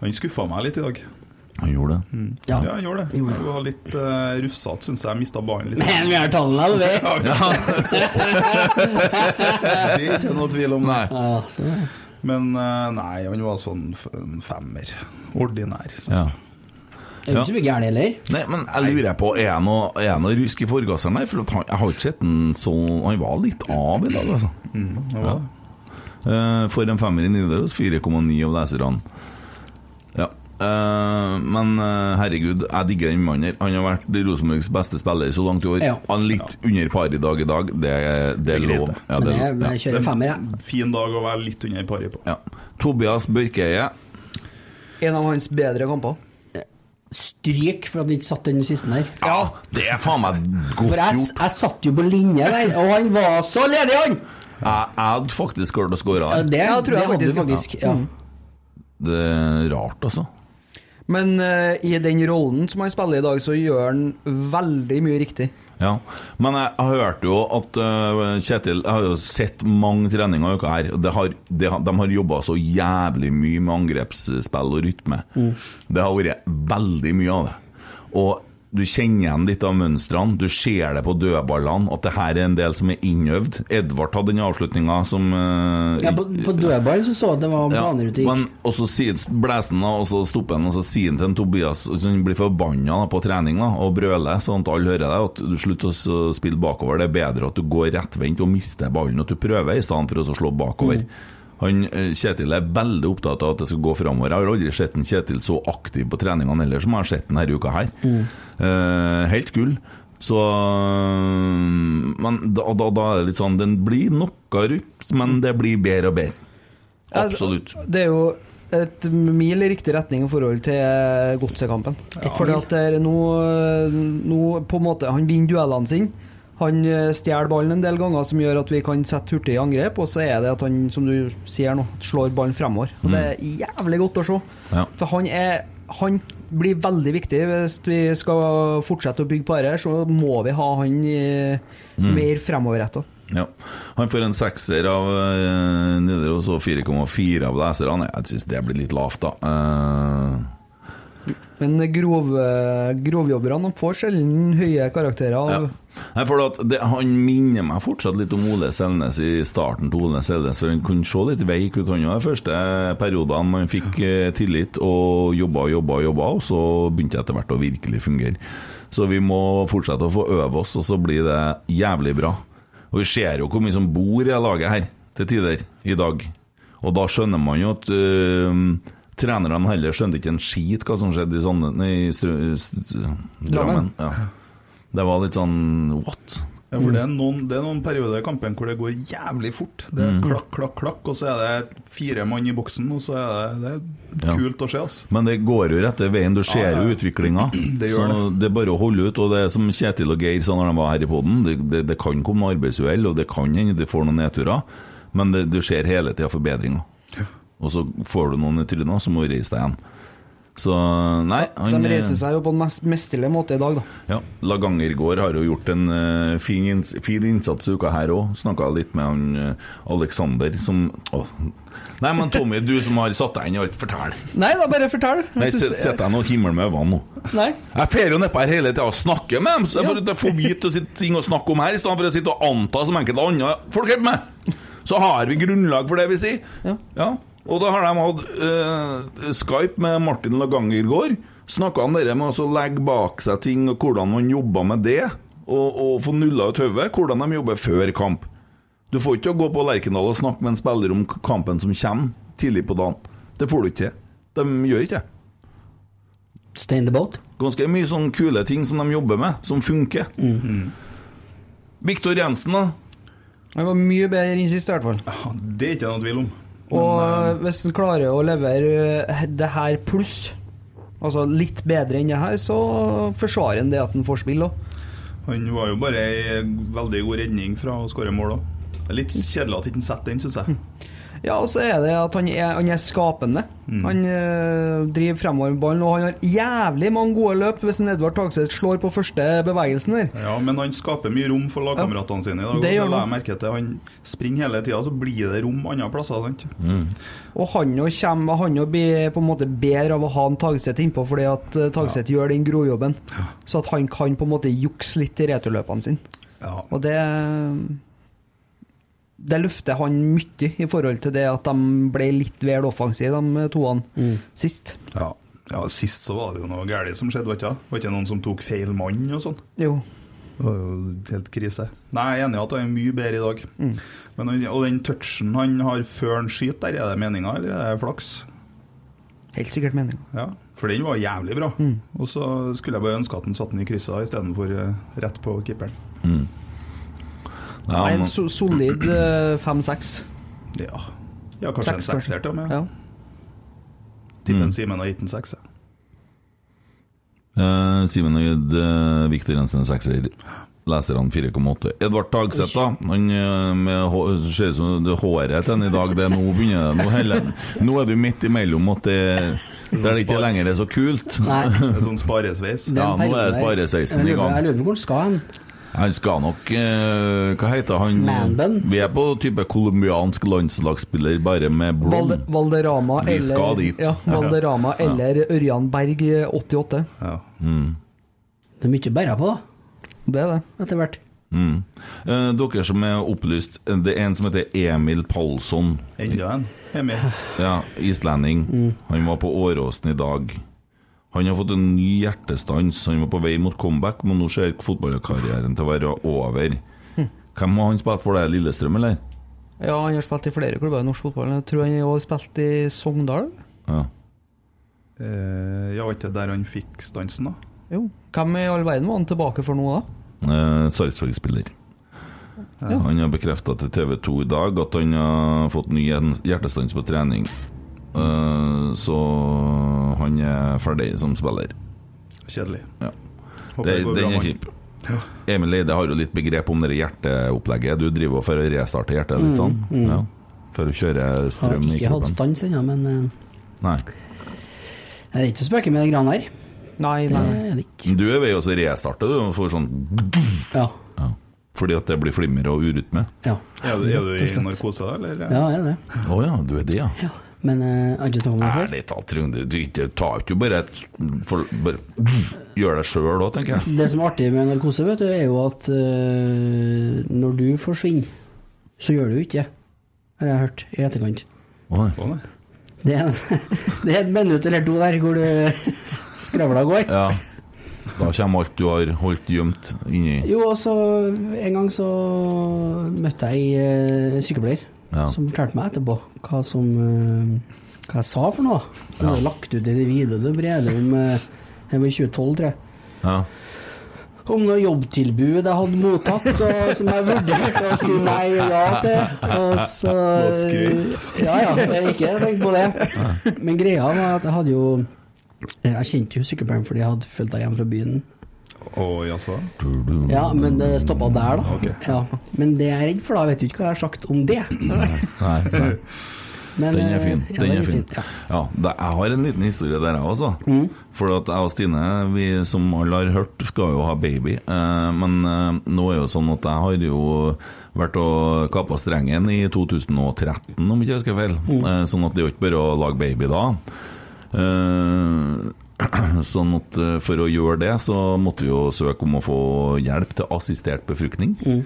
Han skuffa meg litt i dag. Han gjorde det. Ja. Ja, han gjorde det. Gjorde. Han var litt uh, rufsete, syns jeg. Mista ballen litt. Men vi har tallene, alle vi. Det er ikke noe tvil om. Nei. Ja. Men uh, nei, han var sånn en femmer. Ordinær. Sånn. Ja. Jeg. Er ikke mye gærent heller. Nei, men jeg lurer på, er jeg noe, er rusk i forgasseren der? For at han, jeg har ikke sett den sånn Han var litt av i dag, altså. Mm, ja. Eh, for en femmer i Nidaros, 4,9 av leserne. Ja. Uh, men uh, herregud, jeg digger den mannen her. Han har vært Rosenborgs beste spiller så langt i år. Ja. Han litt under par i dag i dag, det, det er lov. det. Ja, det, jeg, jeg kjører femmer, jeg. Fin dag å være litt under i på. Ja. Tobias Børkeie. En av hans bedre kamper. Stryk for at du ikke satt den siste der. Ja, det er faen meg godt For jeg, gjort. jeg satt jo på linje der, og han var så ledig, han! Jeg, hadde faktisk klart å skåre Ja, der. det, Ja, tror jeg det faktisk, faktisk. Ja. Det er rart, altså. Men uh, i den rollen som han spiller i dag, så gjør han veldig mye riktig. Ja, men jeg, jeg hørte jo at uh, Kjetil Jeg har jo sett mange treninger i uka her. Det har, det, de har jobba så jævlig mye med angrepsspill og rytme. Det har vært veldig mye av det. Og du kjenner igjen litt av mønstrene. Du ser det på dødballene, at det her er en del som er innøvd. Edvard hadde den avslutninga som uh, Ja, på, på dødballen så så at det var planer ute. men og så blåser han, og så stopper han, og så sier han til en Tobias Han blir forbanna på trening da, og brøler, sånn at alle hører deg, at du slutter å spille bakover. Det er bedre at du går rettvendt og mister ballen, at du prøver, i stedet for å slå bakover. Han, eh, Kjetil er veldig opptatt av at det skal gå framover. Jeg har aldri sett en Kjetil så aktiv på treningene heller som jeg har sett denne uka her. Eh, helt gull. Så Men da, da, da er det litt sånn Den blir noe rupt, men det blir bedre og bedre. Absolutt. Altså, Det er jo et mil i riktig retning i forhold til godsekampen. Fordi at det er nå, nå på en måte Han vinner duellene sine. Han eh, stjeler ballen en del ganger, som gjør at vi kan sette hurtig i angrep. Og så er det at han, som du sier nå, slår ballen fremover. Og Det er jævlig godt å se. Ja. For han er Han blir veldig viktig hvis vi skal fortsette å bygge på dette. Så må vi ha han i, mer fremoverretta. Ja. Han får en sekser av uh, Nidaros og 4,4 av leserne. Jeg syns det blir litt lavt, da. Eh, Men grove, grovjobberne de får sjelden høye karakterer. av ja. Nei, for det, Han minner meg fortsatt litt om Ole Selnes i starten til Ole Selnes. For Han kunne se litt veik ut, han de første periodene. Man fikk eh, tillit og jobba og jobba, jobba, og så begynte det etter hvert å virkelig fungere. Så vi må fortsette å få øve oss, og så blir det jævlig bra. Og vi ser jo hvor mye som bor i laget her, til tider, i dag. Og da skjønner man jo at øh, trenerne heller skjønte ikke en skit hva som skjedde i sånne i Drammen. Ja. Det var litt sånn what? Ja, for det er, noen, det er noen perioder i kampen hvor det går jævlig fort. Det er klakk, klakk, klakk, og så er det fire mann i boksen, og så er det, det er Ja. kult å se. Altså. Men det går jo rette veien, du ser jo ja. utviklinga. Det Så gjør det er bare å holde ut. Og det er som Kjetil og Geir sa når de var her i poden, det, det, det kan komme arbeidsuhell, og det kan hende de får noen nedturer, men det, du ser hele tida forbedringer. Og så får du noen i trynet, så må du reise deg igjen. Så nei han, De reiser seg jo på en mest mesterlig måte i dag, da. Ja, Laganger gård har jo gjort en uh, fin, inns fin innsats i uka her òg. Snakka litt med han uh, Alexander som åh. Nei, men Tommy, du som har satt deg inn i alt, fortell. Nei da, bare fortell. Jeg Nei, Sitter jeg deg nå himmel med øynene nå. Nei. Jeg drar jo nedpå her hele tida og snakker med dem, så jeg får, ja. får vite å ting å snakke om her, i stedet for å sitte og anta som enkelte andre folk holder med. Så har vi grunnlag for det vi sier. Ja. Ja. Og da har de hatt uh, Skype med Martin Lagangergård. Snakka han dere med å legge bak seg ting, og hvordan man jobber med det. Og, og få nulla ut hodet. Hvordan de jobber før kamp. Du får ikke gå på Lerkendal og snakke med en spiller om kampen som kommer tidlig på dagen. Det får du ikke til. De gjør ikke det. Stay in the boat. Ganske mye sånne kule ting som de jobber med, som funker. Viktor Jensen, da. Han var mye bedre enn sist, i hvert fall. Det er ikke noe tvil om. Og eh, hvis han klarer å levere eh, det her pluss, altså litt bedre enn det her, så forsvarer han det at han får spille òg. Han var jo bare ei veldig god redning fra å skåre mål òg. Litt kjedelig at han ikke setter den, syns jeg. Ja, og så er det at han er, han er skapende. Han eh, driver fremover med ballen, og han har jævlig mange gode løp hvis en Edvard Tagseth slår på første bevegelsen der. Ja, Men han skaper mye rom for lagkameratene sine i dag. Det gjør la han. jeg merke til. Han springer hele tida, så blir det rom andre plasser. sant? Og han jo kommer Han jo blir på en måte bedre av å ha en Tagseth innpå, fordi at Tagseth ja. gjør den grojobben. Så at han kan på en måte jukse litt i returløpene sine. Ja. Og det Det løfter han mye i forhold til det at de ble litt vel offensive, de toene, sist. Ja. ja, Sist så var det jo noe galt som skjedde, var ikke det? Var ikke noen som tok feil mann og sånn? Jo. Det var jo helt krise. Nei, jeg er enig i at han er mye bedre i dag. Men og den touchen han har før han skyter der, er det meninga, eller er det flaks? Helt sikkert meninga. Ja, for den var jævlig bra. Og så skulle jeg bare ønske at han satte den i krysset istedenfor uh, rett på keeperen. Ja, men... en so solid eh, fem-seks. Ja. ja, kanskje en Seks, en sekser til og med. Ja. Tipper Mm. Simen har gitt en sekser. Eh, Simen har gitt uh, Viktor Jensen en sekser. Leserne 4,8. Edvard Tagseth, da. Han eh, med ser ut som det håret til han i dag. Det er nå begynner det. Nå, heller, nå er du midt imellom at det det er ikke lenger er så kult. Nei. En sånn sparesveis. Ja, nå er sparesveisen i gang. Jeg lurer på hvor han skal hen. Han skal nok eh, Hva heter han? Man-bun? Vi er på type colombiansk landslagsspiller, bare med Brom. Val Valderama Vi eller, skal dit. Ja, Valderama eller Ørjan Berg eh, 88. Ja. Det er mye å bære på, da, Det er det. etter hvert. Mm. Eh, dere som er opplyst, det er en som heter Emil Palsson. Enda en. Emil. Ja, islending. Han var på Åråsen i dag. Han har fått en ny hjertestans. Han var på vei mot comeback, men nå ser fotballkarrieren til å være over. Hvem har han spilt for deg? Lillestrøm, eller? Ja, han har spilt i flere klubber i norsk fotball. Jeg tror han har spilt i Sogndal. Ja. Eh, ja, var ikke det der han fikk stansen, da? Jo. Hvem i all verden var han tilbake for nå, da? Eh, Sarpsborg-spiller. Han har bekrefta til TV 2 i dag at han har fått ny hjertestans på trening. Eh, så han er ferdig som spiller. Kjedelig. Ja. Det, det den er kjip. kjip. Emil Eide har jo litt begrep om det hjerteopplegget. Du driver for å restarte hjertet litt sånn? Ja. For å kjøre Har strøm i ikke hatt kroppen? stans ennå, men eh, Nei. det er ikke å spøke med de greiene her. Nei, Det nei. er det ikke. Du er ved å restarte, du. For sånn Ja. ja. Fordi at det blir flimmer og urytme? ja. Er du, er du i narkose, eller? Ja, jeg er det. Å ja, du er det, ja. Ja. Men eh, jeg har ikke snakket om det før. Ærlig talt, Trond. Du ikke tar ikke bare et for, bare, Gjør det sjøl òg, tenker jeg. Det som er artig med narkose, vet du, er jo at uh, når du forsvinner, så gjør du ikke det. Har jeg hørt i etterkant. Oi. Sånn. Det er, det er et minutt eller to der hvor du skravla går. Ja. Da kommer alt du har holdt gjemt inni Jo, og så en gang så møtte jeg ei sykepleier Ja. som fortalte meg etterpå hva som eh, Hva jeg sa for noe. Han hadde lagt ut i det videoet Brede om eh, Det var i 2012, tror jeg. Ja. Om noe jobbtilbud jeg hadde mottatt, og som jeg vurderte å si nei og ja til. Og så. Ja ja, jeg ikke tenkt på det. Men greia var at jeg hadde jo Jeg kjente jo sykepleieren fordi jeg hadde fulgt henne hjem fra byen. Å, jaså? Ja, men det stoppa der, da. Okay. Ja. Men det jeg er redd for, da, vet du ikke hva jeg har sagt om det. Nei, nei. Men, Den er eh, fin. Ja, Den er fin. Ja. Ja, det, jeg har en liten historie der, jeg også. Mm. For at jeg og Stine, vi som alle har hørt, skal jo ha baby. Eh, men eh, nå er jo sånn at jeg har jo vært og kappa strengen i 2013, om ikke jeg husker feil. Mm. Eh, sånn at det er jo ikke bare å lage baby da. Sånn at eh, for å gjøre det, så måtte vi jo søke om å få hjelp til assistert befruktning. Mm.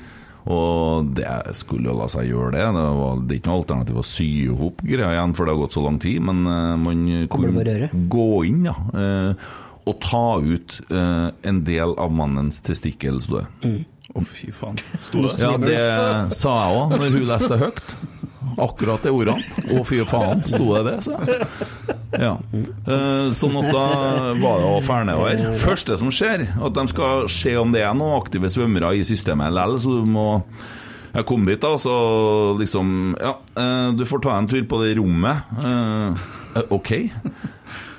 Og det skulle jo la seg gjøre det. Det, var, det er ikke noe alternativ å sy i hop greia igjen, for det har gått så lang tid. Men eh, man kunne gå inn, ja. eh, og ta ut en del av mannens testikkel, sto det. Mm. Å, fy faen. Sto det Ja, det sa jeg òg når hun leste høyt. Akkurat de ordene. Å, fy faen, sto det det, Så. Ja. Eh, sånn at da var det å fære nedover. Første som skjer, at de skal se om det er noen aktive svømmere i systemet likevel, så du må jeg kom dit, da, så liksom Ja, eh, du får ta en tur på det rommet. Eh, eh, OK.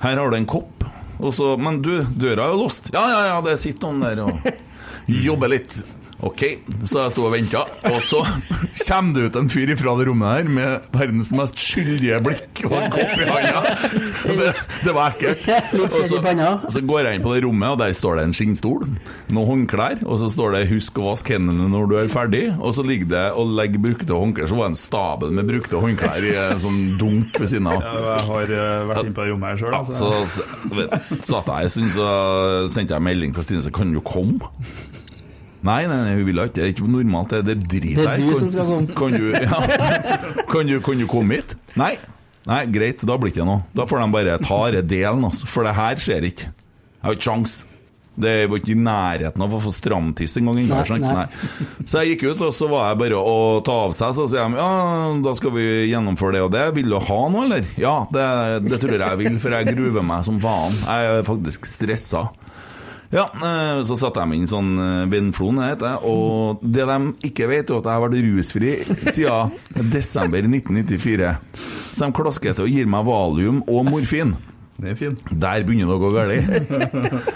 Her har du en kopp. Og så Men du, døra er jo låst. Ja, ja, ja, det sitter noen der og jobber litt. Ok, så jeg sto og venta, og så kommer det ut en fyr ifra det rommet her med verdens mest skyldige blikk og en kopp i handa. Det, det var ekkelt. Og så, så går jeg inn på det rommet, og der står det en skinnstol, noen håndklær, og så står det 'husk å vaske hendene når du er ferdig', og så ligger det og legger brukte håndklær, så var det en stabel med brukte håndklær i en sånn dunk ved siden av. Ja, jeg har eh, vært inne på det rommet her sjøl. Ja, så så satt jeg en stund, så sendte jeg melding til Stine så kan du komme? Nei, nei, nei, hun ville ikke. Det er ikke normalt, det, det driter Det er du Kan- som skal komme. Kan du, ja. kan, du, kan du komme hit? Nei. Nei, greit, da blir det ikke noe. Da får de bare ta denne delen, altså. For det her skjer ikke. Jeg har ikke sjans. Det var ikke i nærheten av å få stramtiss engang. Nei. Så jeg gikk ut, og så var jeg bare å ta av seg. Så sier de ja, da skal vi gjennomføre det og det. Vil du ha noe, eller? Ja, det, det tror jeg jeg vil, for jeg gruver meg som faen. Jeg er faktisk stressa. Ja, eh, så satte jeg meg inn sånn eh, Vindflon, det heter jeg. Og det de ikke vet, er at jeg har vært rusfri siden desember 1994. Så de klasker til og gir meg valium og morfin. Det er fint. Der begynner det å gå galt.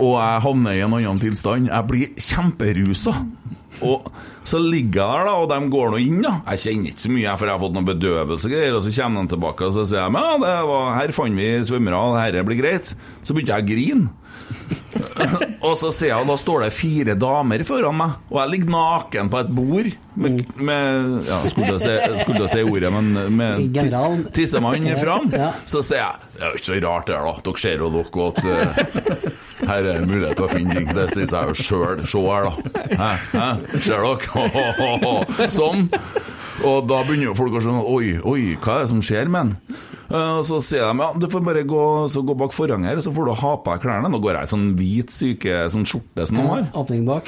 Og jeg havner i en annen tilstand. Jeg blir kjemperusa. Og så ligger jeg der, da, og de går nå inn. da Jeg kjenner ikke så mye, for jeg har fått noen bedøvelse og greier. Og så kommer de tilbake og så sier de, ja, det var, her fant vi svømmere, og dette blir greit. Så begynte jeg å grine. og så ser jeg, og da står det fire damer foran meg, og jeg ligger naken på et bord med, med ja, skulle du si- skulle til si ordet, men med tissemann fram. Så sier jeg det er jo ikke så rart det her, da. Dere ser jo dere at eh, her er mulighet til å finne ting. Det sier seg jo sjøl. Se her, da. Hæ? Hæ? Ser dere? Sånn. Og da begynner jo folk å skjønne Oi, oi, hva er det som skjer med han? Eh, Og så sier de ja, du får bare gå, så gå bak forhenget her, så får du ha på deg klærne. Nå går jeg i sånn hvit syke, sånn skjorte som de har. Åpning bak.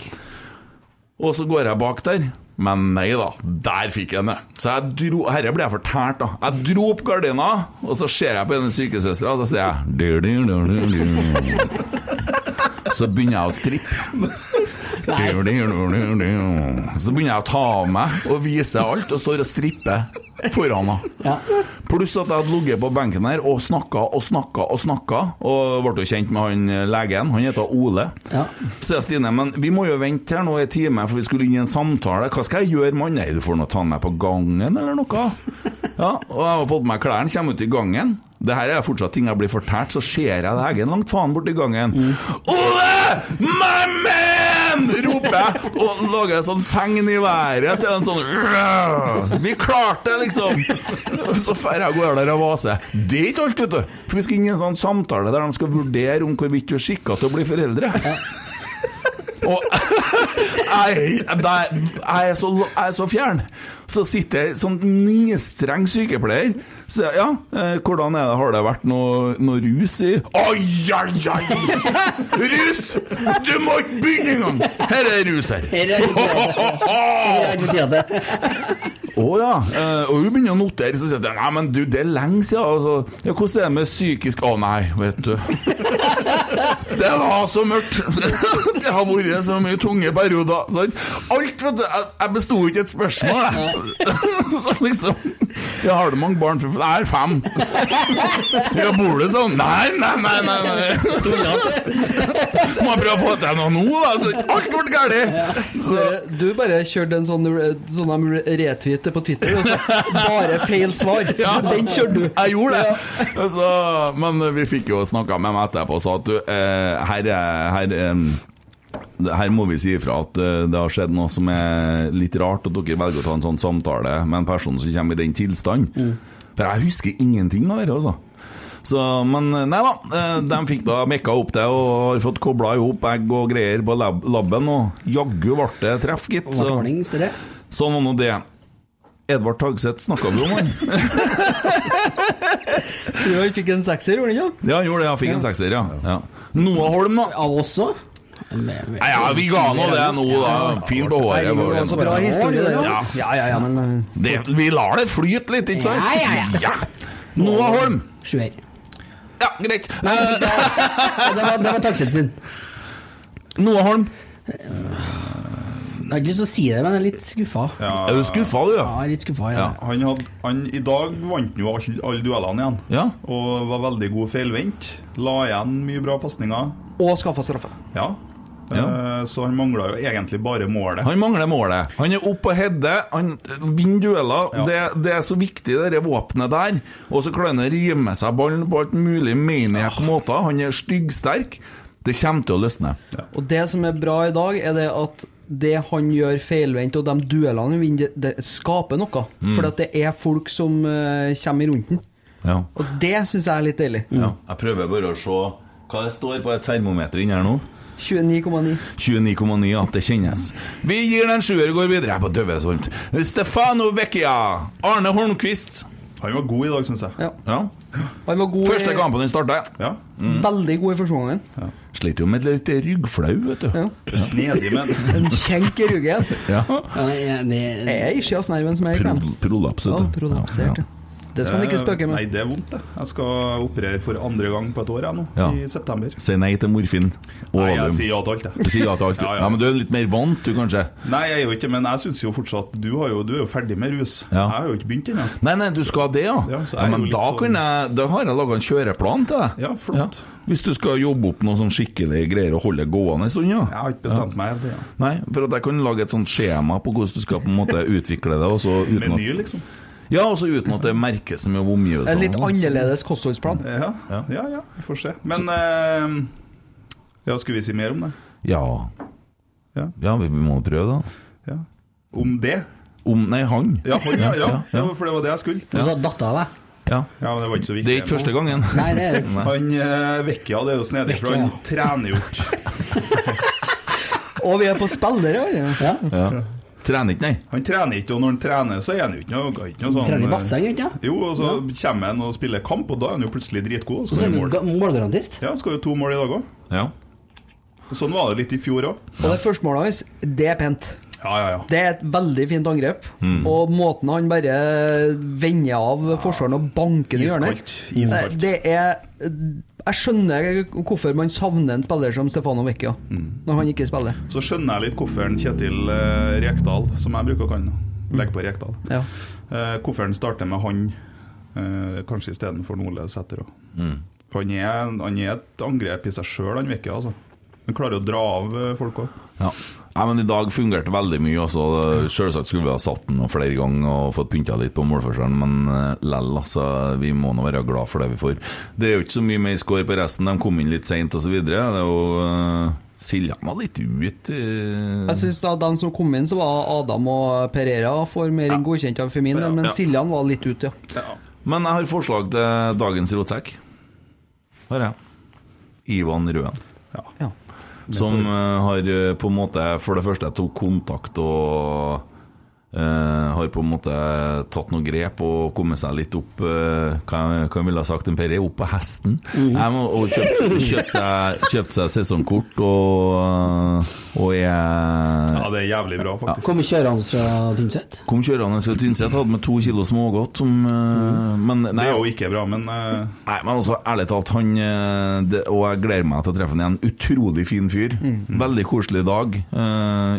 Og så går jeg bak der. Men nei da, der fikk jeg den. Så jeg dro Herre ble jeg fortært, da. Jeg dro opp gardina, og så ser jeg på den sykesøstera, og så sier jeg du, du, du, du, du. Så begynner jeg å strippe. Så begynner jeg å ta av meg og vise alt, og står og stripper foran henne. Ja. Pluss at jeg hadde ligget på benken her og snakka og snakka og snakka, og ble jo kjent med han eh, legen. Han heter Ole. Ja. Så jeg Stine, men vi må jo vente her nå i en time, for vi skulle inn i en samtale. Hva skal jeg gjøre, mann? Nei, du får nå ta den med på gangen, eller noe. Ja, og jeg har fått på meg klærne, kommer ut i gangen. Det her er fortsatt ting jeg blir fortalt, så ser jeg Eggen langt faen borti gangen. Ole! My man! roper jeg, og lager et sånt tegn i været til en sånn Vi klarte det, liksom! Så drar jeg går der og vaser. Det er ikke alt, vet du. For vi skal inn i en sånn samtale der de skal vurdere om hvorvidt du er skikka til å bli foreldre. Og jeg, der, jeg, er så, jeg er så fjern. Så sitter jeg sånn nistreng sykepleier. Så jeg, ja, eh, hvordan er det, har det vært noe, noe rus i Oi, oi, oi! Rus! Du må ikke begynne engang! Her er rus her. Her er det- Å ja. eh, og hun begynner å notere, så sier jeg nei, men du, det er lenge siden. Altså. Ja, hvordan er det med psykisk Å nei, vet du. Det var så mørkt. Det har vært så mye tunge perioder. Alt, vet du. Jeg besto ikke et spørsmål, jeg. Så liksom Ja, har du mange barn? Nei, fem. Ja, bor du sånn? Nei, nei, nei. nei, nei. Må prøve å få til noe nå, da? Så Alt ble galt. Ja. Du bare kjørte en sånn, sånn de retweet på Twitter, og så bare feil svar. Den kjørte du. Jeg gjorde det. Så, men vi fikk jo snakka med meg etterpå og sa at du, eh, her, er- her, eh, her må vi si ifra at eh, det har skjedd noe som er litt rart, at dere velger å ta en sånn samtale med en person som kommer i den tilstand. For jeg husker ingenting av dette, altså. Så, men nei da, eh, de fikk da mekka opp det og har fått kobla i hop egg og greier på lab laben, og jaggu ble det treff, gitt. Så, sånn var nå det. Edvard Tagseth snakka vi om, han. Tror han fikk en sekser, gjorde han ikke? Ja, han gjorde det. Han fikk en sekser, ja. ja. Noah Holm, da. Ja, òg? Nei, ja, vi ga nå det nå, da. Fin på håret. Så bra historie, det. Ja. Ja, ja, ja, men eh, Det, vi lar det flyte litt, ikke sant? Ja, ja, ja. Noah Holm. Sjuer. Ja, greit. Nei, Det var, det var Takseth sin. Noah Holm. Jeg har ikke lyst til å si det, men jeg er litt skuffa. Ja, Er du skuffa, du? Ja, Ja. jeg er litt skuffa, ja. Han hadde, han, I dag vant han jo alle duellene igjen. Ja. Og var veldig god feilvendt. La igjen mye bra pasninger. Og skaffa straffe. Ja. Ja. Eh, Så han mangla jo egentlig bare målet. Han mangler målet. Han er oppe og header, han vinner dueller. Ja. Det, det er så viktig, det våpenet der. Og så klarer han å rime seg ballen på alt mulig maniac måter. Han er styggsterk. Det kommer til å løsne. Og det som er bra i dag, er det at det han gjør feilvendt, og de duellene han vinner, det, skaper noe. Mm. For at det er folk som uh, kommer i rundt den. Ja. Og det syns jeg er litt deilig. ja. Jeg prøver bare å se hva det står på et termometer inni her nå. 29,9. 29,9, ja. Det kjennes. Vi gir den en sjuer og går videre. Jeg er på døvesvant. Stefano Vecchia. Arne Holmquist. Han var god i dag, syns jeg. Ja. Ja. Han var god Første i, kampen han starta. Ja. veldig god i første omgangen. Sliter jo med litt ryggflau, vet du. Ja. Snedig, men En kjenk i ryggen. Ja. Ja, det, er ischiasnerven som er i klem. Pro- Prolaps, vet du. prolapsert, ja. Det skal man ikke spøke med. Nei, det er vondt, det. Jeg skal operere for andre gang på et år jeg nå, Ja. i september. Si nei til morfin. Og Nei, jeg sier ja til alt, Du sier ja til alt. Ja, Ja, ja. men du er litt mer vant, du, kanskje? Nei, jeg er jo ikke men jeg syns jo fortsatt Du, har jo, du er jo ferdig med rus. Ja. Jeg har jo ikke begynt ennå. Nei, nei, du skal det, ja. Ja, så ja men da, sånn- kan jeg, da har jeg laga en kjøreplan til deg. Ja, flott. Hvis du skal jobbe opp noe sånn skikkelig greier og holde gående en stund, ja. Jeg har ikke bestemt meg helt. Ja. Nei, for at jeg kan lage et sånt skjema på hvordan du skal på en måte utvikle det. Og så uten Meny, liksom. Ja, også uten at det merkes med omgivelsene. En litt sånn. annerledes kostholdsplan. Ja, ja, ja, vi får se. Men eh, Ja, skulle vi si mer om det? Ja. Ja. ja, vi vi må prøve, da. Ja. Om det? Om Nei, han. Ja, han, ja, ja, Ja, ja. ja, for det var det jeg skulle. Du har datt av deg? Ja. Ja, men Det var ikke så viktig. Det er ikke første gangen. Nei, det er ikke. Han eh, Vecchia, det er jo snedig, for han trener jo ikke. Og vi er på spillere, ja. Ja. Ja. Trener ikke, nei. Han trener ikke, og når han trener, så er han jo ikke noe, ikke noe sånn Trener i eh, basseng, ikke sant? Jo, og så kommer han og spiller kamp, og da er han jo plutselig dritgod. Og Så er han målgarantist. Ja, skal jo to mål i dag òg. Ja. Sånn var det litt i fjor òg. Og det første målet hans, det er pent. Ja, ja, ja. Det er et veldig fint angrep. Og måten han bare vender av forsvaren og banker det i hjørnet Iskaldt. Iskaldt. Det er Jeg skjønner hvorfor man savner en spiller som Stefano Vecchia når han ikke spiller. Så skjønner jeg litt hvorfor Kjetil eh, Rekdal, som jeg bruker å kalle han, legger på Rekdal, Ja. eh, hvorfor han starter med han eh, kanskje istedenfor Nole Sæter òg. Mm. For han er, han er et angrep i seg sjøl, han Vecchia. Altså. Han klarer å dra av eh, folk òg. Ja. Nei, men I dag fungerte veldig mye. Altså. Selvsagt skulle vi ha satt den flere ganger og fått pynta litt på målforskjellen, men uh, lell, altså. Vi må nå være glad for det vi får. Det er jo ikke så mye mer score på resten. De kom inn litt seint osv. Det er jo uh, Siljan var litt ute eh. Jeg syns de som kom inn, så var Adam og Pereira for mer enn godkjent av Femin, men Ja. Siljan var litt ute, ja. Men jeg har forslag til dagens rotsekk. Her er jeg. Ivan Røen. ja. Som eh, har eh, på en måte for det første tok kontakt og eh, har på en måte tatt noen grep og kommet seg litt opp uh, Hva hva ville ha sagt en Per, opp på hesten. Jeg må, og kjøpt, kjøpt, seg, kjøpt seg sesongkort og, og jeg Ja, det er jævlig bra, faktisk. Kommer kjørende fra Tynset. kom kjørende fra Tynset, hadde med to kilo smågodt som eh, Men Det er jo ikke bra, men Nei, men altså, ærlig talt, han det, Og jeg gleder meg til å treffe han igjen. Utrolig fin fyr. Veldig koselig dag.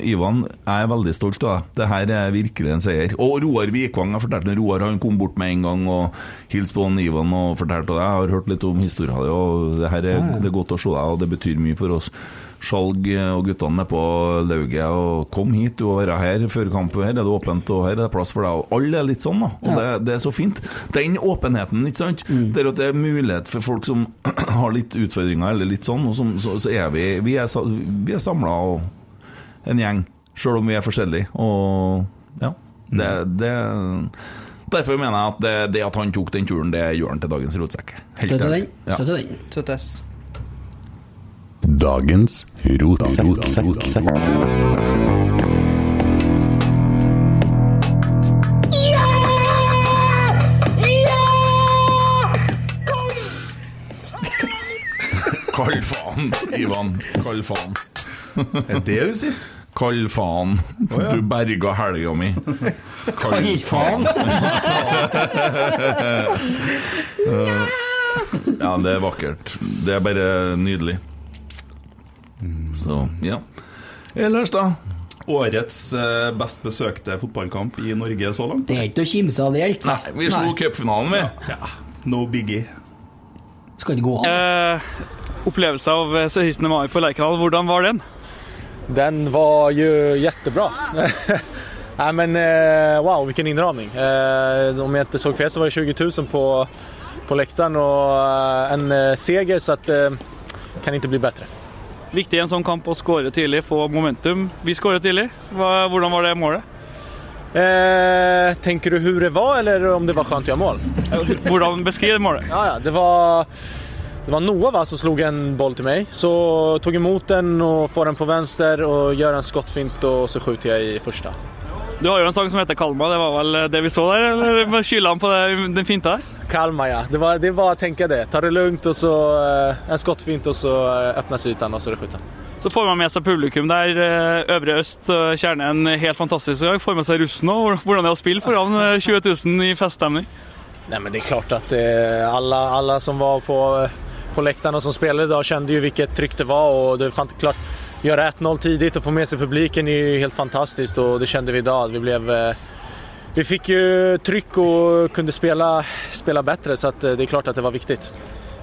Ivan, jeg er veldig stolt av deg. Det her er virkelig en seier. Og Roar Vikvang, jeg fortalte Roar han kom bort med en gang og hilste på Ivan og fortalte det. Jeg har hørt litt om historien din, og det her er, det er godt å se deg, og det betyr mye for oss. Skjalg og guttene på lauget og kom hit du og være her før kampen. Her er det åpent, og her er det plass for deg. Og alle er litt sånn, da. Og det, det er så fint. Den åpenheten, ikke sant. Det er at det er mulighet for folk som har litt utfordringer, eller litt sånn, og som, så, så er vi Vi er, vi er samla en gjeng, sjøl om vi er forskjellige. Og ja. Det, det, derfor mener jeg at det, det at han tok den turen, det gjør han til dagens rotsekk. Helt Støtter den. Ja. Støtter den. Søttes. Dagens rotsekk. Kall faen, Ivan. Kall faen. Er det det hun sier? Kall faen. ja. Du berga helga mi. Kall faen. Ja, det er vakkert. Det er bare nydelig. Så, ja. Ellers, da? Årets eh, best besøkte fotballkamp i Norge så langt? Det er ikke å kimse av det helt. Nei, vi slo cupfinalen, vi. Ja. No biggie. Skal det gå an? Eh, opplevelse av eh, 16. mai på Lerkendal, hvordan var den? Den var ju jättebra. Nej, men eh, wow, vilken inramning. Eh, om jag inte såg fel så var det 20 000 på, på läktaren och eh, en seger så att kan ikke bli bättre. Viktig i en sånn kamp å skåre tidlig, få momentum. Vi skåret tidlig. Hva, hvordan var det målet? Eh, tenker du hvordan det var eller om det var skönt å gjøre mål? Hvordan beskriv målet? Ja, ja, det var, det var Noah va, som slog en boll til meg. Så tog imot den og får den på venstre og gjør en skottfint og så skjuter jeg i første. Du har jo en sang som heter Kalma. Det var vel det vi så der? Eller skylder han på det, den finta der? Kalmar ja, det var, det var å tenke det. Ta det lugnt og så eh, en skottfint og så åpnes öppnas ytan og så er det skjuta. Så får man med seg publikum der. eh, Øvre Øst, kjerne en helt fantastisk dag. Får med seg russen òg. Hvordan er det å spille foran eh, 20 000 i feststemning? Nei, men det er klart at alle, alle alla som var på, på läktaren och som spelade idag kände ju vilket tryck det var och det är klart göra 1-0 tidigt och få med sig publiken är ju helt fantastiskt och det kände vi idag. Vi blev eh, vi fick ju tryck och kunde spela, spela bättre så eh, det är klart att det var viktigt.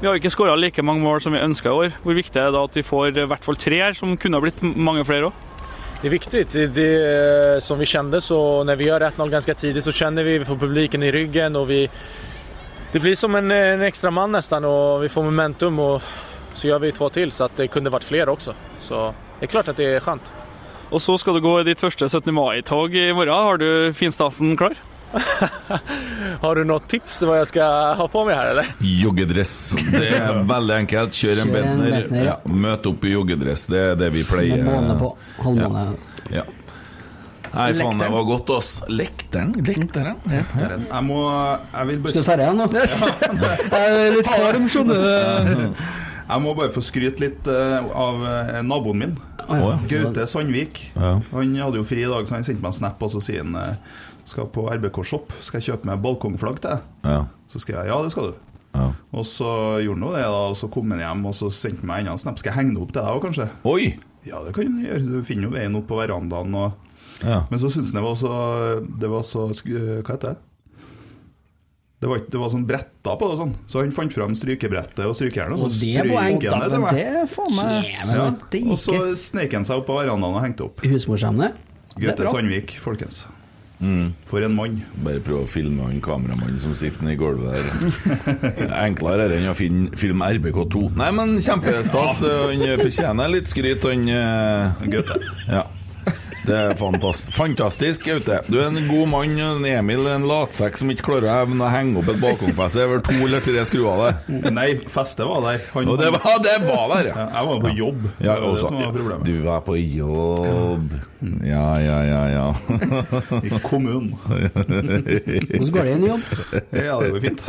Vi har ikke skåra like mange mål som vi ønska i år. Hvor viktig er det da at vi får i hvert fall tre her, som kunne ha blitt mange flere òg? Det er viktig. Det, det, eh, som vi kjente, så når vi gjør 1-0 ganske tidlig, så kjenner vi, vi får publiken i ryggen og vi... Det blir som en, en extra man nästan och vi får momentum och så gjør vi två till så att det kunne vært flere også. Så det er klart at det er skönt. Og så skal du gå i ditt første 17. mai-tog i morgen. Har du finstasen klar? Har du noen tips hva jeg skal ha på meg her, eller? Joggedress. Det er veldig enkelt. Kjør en Bentner. Ja, ja. møt opp i joggedress. Det er det vi pleier. Med måne på. Halvmåne. Ja. Nei, faen, det var godt, ass. Lekteren? Lekteren? Jeg må Jeg vil Skal du bare, ferdig nå? Jeg er litt kvalm, skjønner du. jeg må bare få skryte litt eh, av eh, naboen min. Gaute Sandvik. Ja. Han hadde jo fri i dag, så han sendte meg en snap og så sier han eh, skal på RBK Shop. Skal jeg kjøpe meg balkongflagg til deg? Ja. Så skal jeg ja, det skal du. ja. Og så gjorde han jo det, da, og så kom han hjem og så sendte meg enda en snap. Skal jeg henge det opp til deg òg, kanskje? Oi! Ja, det kan du gjøre. Du finner jo veien opp på verandaen. Og... Ja. Men så syntes han det var så Det var så Hva heter det? Det var, ikke- det var sånn bretta på det, sånn. så han fant fram strykebrettet og strykejernet. og så er poeng. han det til meg. Ja. Og så sneik han seg opp på verandaen og hengte opp. Husmorsemne? Gaute. Sandvik, folkens. Mm. For en mann. Bare prøv å filme han kameramannen som sitter nede i gulvet der. Enklere er det enn å finne, filme RBK2. Nei, men kjempestas. Han fortjener litt skryt, han eh, Gaute. Ja. Det er fantastisk. Fantastisk, Gaute. Du er en god mann. en Emil er en latsekk som ikke klarer å evne å henge opp et balkongfeste. Det er vel to eller tre skruer der. Nei, festet var der. Han, Og det var, det var der, Ja, ja. jeg var på jobb. Ja, det var det som var problemet. du var på jobb. Ja, ja, ja, ja. I kommunen. Hvordan går det i en jobb? Ja, det går fint.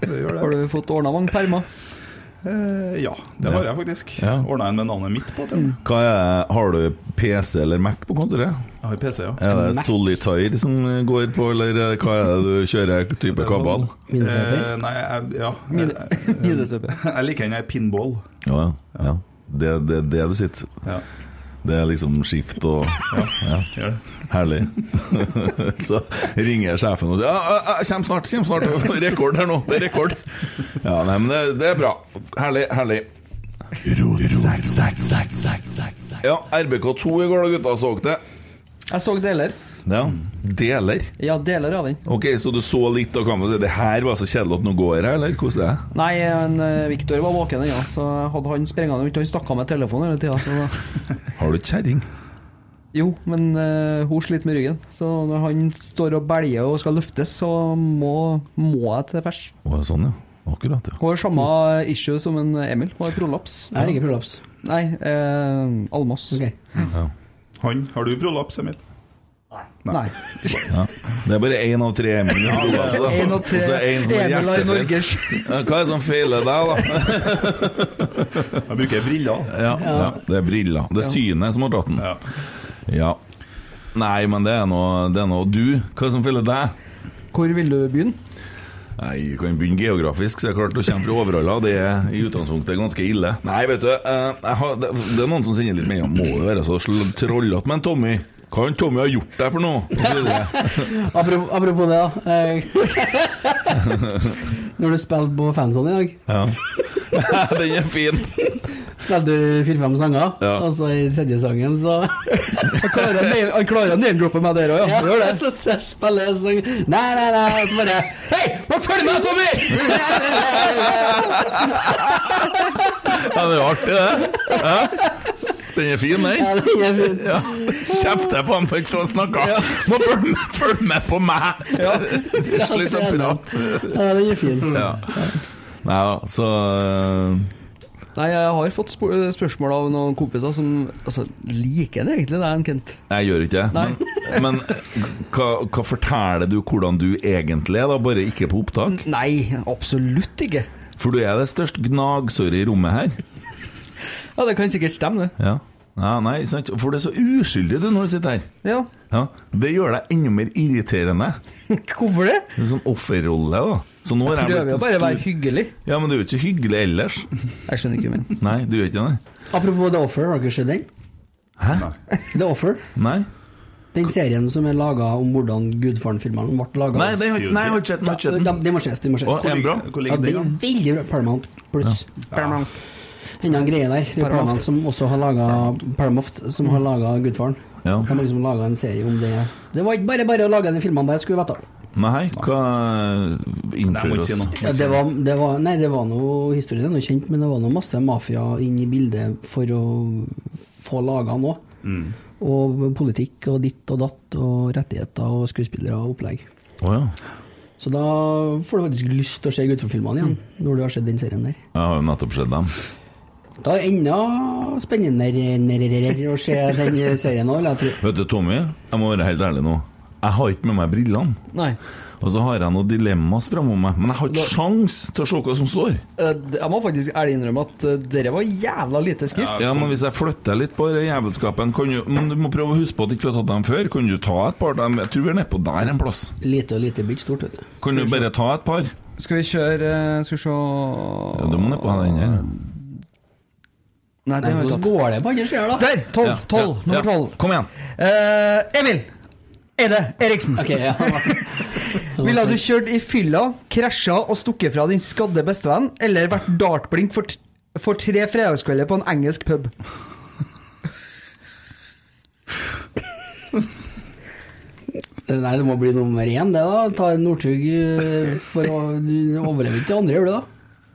Det gjør Har du fått ordna mange permer? Eh, ja, det har jeg faktisk. Ja. Ordna en med navnet mitt på. Til. Hva er, har du PC eller Mac på kontoret? Jeg har PC, ja. Er det Solitaire som går på, eller hva er det du kjører type kabal? Minnesøker? Eh, nei, jeg, ja. Jeg, jeg, jeg liker den der pinball. Ja, ja. ja. Det er det, det du sitter. Ja, Det er liksom skift og ja. gjør det. Herlig. Så ringer sjefen og sier ja, ja, ja, 'Kjem snart, kjem snart'. Rekord her nå. Det er rekord. Ja, nei, men det, det er bra. Herlig, herlig. Ja, RBK2 i går, da, gutta. Så det? Jeg så deler. Ja. Deler? Ja, deler av den. Ok, så du så litt av kampen. Det her var så kjedelig at nå går jeg, eller? Hvordan er det? Nei, en, eh, Viktor var våken ennå, så hadde han sprengende rundt. Han stakk av med telefonen hele tida. Har du kjerring? Jo, men uh, hun sliter med ryggen. Så når han står og belger og skal løftes, så må, må jeg til pers. Å, sånn, ja. Akkurat, ja. Hun har samme issue som en Emil. Hun har prolaps. Jeg har ikke prolaps. Nei, eh, Almas. Okay. ja. Han, har du prolaps, Emil? Nei. ja. Det er bare én av tre Emil. Ja, da. En og tre Og så er det en som Emil har hjertefeil. Norges Hva er det som feiler deg, da? Jeg bruker briller. Ja, ja, det er briller. Det er synet som har tatt den. Ja. Nei, men det er er noe du. Hva som fyller deg? Hvor vil du begynne? Nei, Vi kan begynne geografisk, så er det klart Du kommer i Overhalla. Det er i utgangspunktet ganske ille. Nei, vet du, eh, jeg har, det, er noen som sender litt melding. Må det være så trollete med en Tommy? Hva har Tommy ha gjort deg for noe? Apropos, apropos det, da. Eh, Når du spilte på fanzone i dag, Ja. Den er fin. spilte du fire-fem sanger, Ja. og så i tredje sangen så Han klarer å name-droppe meg der òg, ja. Gjør det. Så så spiller jeg sang Nei, nei, nei, og så bare Hei, bare følg med, Tommy! Ja, det er jo artig, det. Ja. Den er fin, den. Ja, den er fin. Ja. Kjefter på han for ikke å snakke. Må følge med, på meg! Ja. Litt apparat. Ja, den er fin. Ja. Nei da, så øh, Nei, jeg har fått sp spørsmål av noen kompiser som altså, liker det egentlig, det, er en Kent. Jeg gjør ikke det. Men, men hva, hva forteller du hvordan du egentlig er, da? Bare ikke på opptak? Nei, absolutt ikke. For du er det største gnagsåret i rommet her. Ja, det kan sikkert stemme, det. Ja. Ja nei, sant? For du er så uskyldig du når du sitter her. Ja. Ja. Det gjør deg enda mer irriterende. Hvorfor det? Det er sånn offerrolle, da. Så nå jeg Prøver jo bare å være hyggelig. Ja, men du er jo ikke hyggelig ellers. Jeg skjønner ikke, men Nei, du er ikke det. Apropos The Offer, har dere sett den? Hæ? The Offer. Nei? Den serien som er laga om hvordan Gudfaren-filmene ble laga. Nei, det har ikke- nei, jeg ikke sett den, den. Må ses. Den må ses. Den? Ja, er veldig bra. Paramount pluss. Paramount. Enda en greie der. Det er Paramount. Som også har laga Paramount som har laga Gudfaren. Ja. De har liksom laga en serie om det. Det var ikke bare bare å lage de filmene der, skulle vi vite. Nei, hva innfører oss? Ja, det var, det var, nei, det var noe Historien er noe kjent, men det var noe masse mafia inn i bildet for å få laga noe. Mm. Og politikk og ditt og datt og rettigheter og skuespillere og opplegg. Oh, ja. Så da får du faktisk lyst til å se Gudfar-filmene igjen, når du har sett den serien der. Jeg har jo nettopp sett dem. Da er det enda spennende å se den serien òg, vil jeg tro. Vet du, Tommy, jeg må være helt ærlig nå. Jeg har ikke med meg brillene. Nei. Og så har jeg noen dilemmas framom meg, men jeg har ikke sjans til å se hva som står. Eh, Jeg må faktisk ærlig innrømme at eh, dere var jævla lite skrift. Ja, men Hvis jeg flytter litt på den jævelskapen kan du, Men du må prøve å huske på at du ikke har tatt dem før. Kan du ta et par? dem? Jeg tror vi er nedpå der en plass. Lite og lite bygg stort, vet du. Kan du bare ta et par? Skal vi kjøre eh, Skal vi se Ja, du må nedpå den her. Nei, det hvordan går det på andre sida, da? Der! Tolv! Ja, Tolv! ja, Nummer ja. tolv. Kom igjen. Uh, Emil! Eide Eriksen. Ok, ja. Ville du kjørt i fylla, krasja og stukket fra din skadde bestevenn, eller vært dartblink for, t for tre fredagskvelder på en engelsk pub? Nei, det må bli nummer én, det, da. Ta en Northug eh, for å Du overlever ikke andre, gjør du det?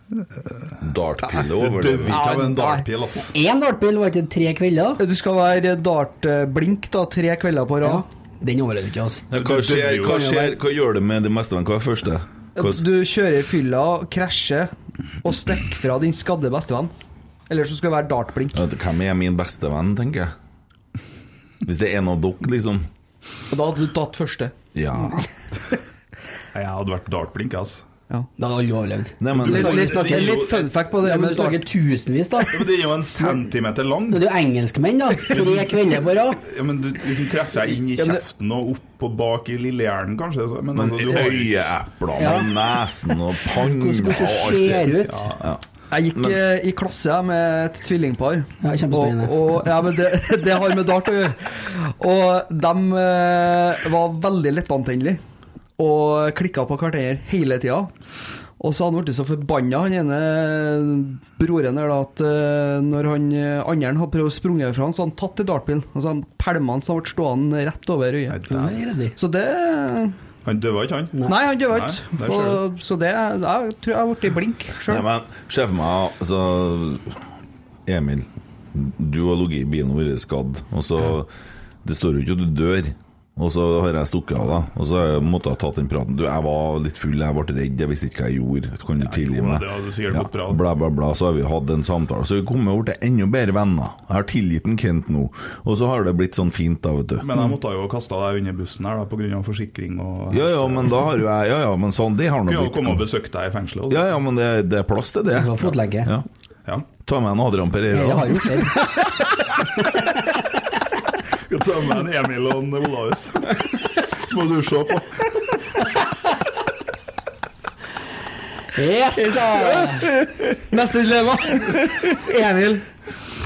Dartpille Du over dør det. ikke av en dartpille dartpil, altså. Én dartbil, var ikke tre kvelder? Du skal være dartblink da, tre kvelder på Ja. rad. Den overlever ikke, altså. Ja, Hva, skjer, hva, skjer, hva gjør det med det meste? Hva er første? Hva, Du kjører fylla, krasjer og stikker fra din skadde bestevenn. Eller så skal du være dartblink. Hvem er min beste venn, tenker jeg? Hvis det er en av dere, liksom. Og da hadde du tatt første. Ja. Jeg hadde vært dartblink, altså. Ja. Da hadde alle overlevd. Nei, men Litt, litt, det er litt fun fact på det. Ja, men du snakker tusenvis, da. Ja, men det er jo en centimeter lang. Det er jo engelskmenn, da. Tre kvelder på rad. Ja, men du liksom treffer jeg inn i Ja, men kjeften og opp og bak i lillehjernen, kanskje. så- Men, Men altså, du har jo Ja. og nesen og panna og hvordan det alt det. ut. Ja. Jeg gikk Men- eh, i klasse med et tvillingpar. Ja, kjempespennende. Og, og, ja, men det, det har med dart å gjøre. Og de eh, var veldig lettantennelige og klikka på kvarter hele tida. Og så hadde han blitt så forbanna, han ene broren der, da, at eh, når han eh, andre hadde prøvd å sprunge fra han, så hadde han tatt i dartbilen. Og så pælma han så han ble stående rett over øyet. Så det Han døde ikke, han. Nei, han døde ikke. Så det Jeg tror jeg har blitt blink sjøl. men se for meg altså, Emil, du har ligget i bilen og vært skadd, og så Det står jo ikke at du dør. Og så har jeg stukket av, da. Og så måtte jeg ha tatt den praten. Du, jeg var litt full, jeg ble redd, jeg visste ikke hva jeg gjorde. Kan du tilgi meg? bra. Bla, bla, bla. Så har vi hatt en samtale. Så vi kommer til enda bedre venner. Jeg har tilgitt en Kent nå. Og så har det blitt sånn fint, da, vet du. Men jeg måtte jo kasta deg under bussen her da, pga. forsikring og Ja, ja, men da har jo jeg Ja, ja, men sånn, det har nå Kunne jo blitt komme og besøke deg i fengselet. også. Ja, ja, men det, det er plass til det. Det har fotlegge. Ja. Ja. Ta med en Adrian Pereira. Det har jo skjedd. En Emil og en Olaus. Så må du se på. Yes, da! Neste dilemma. Emil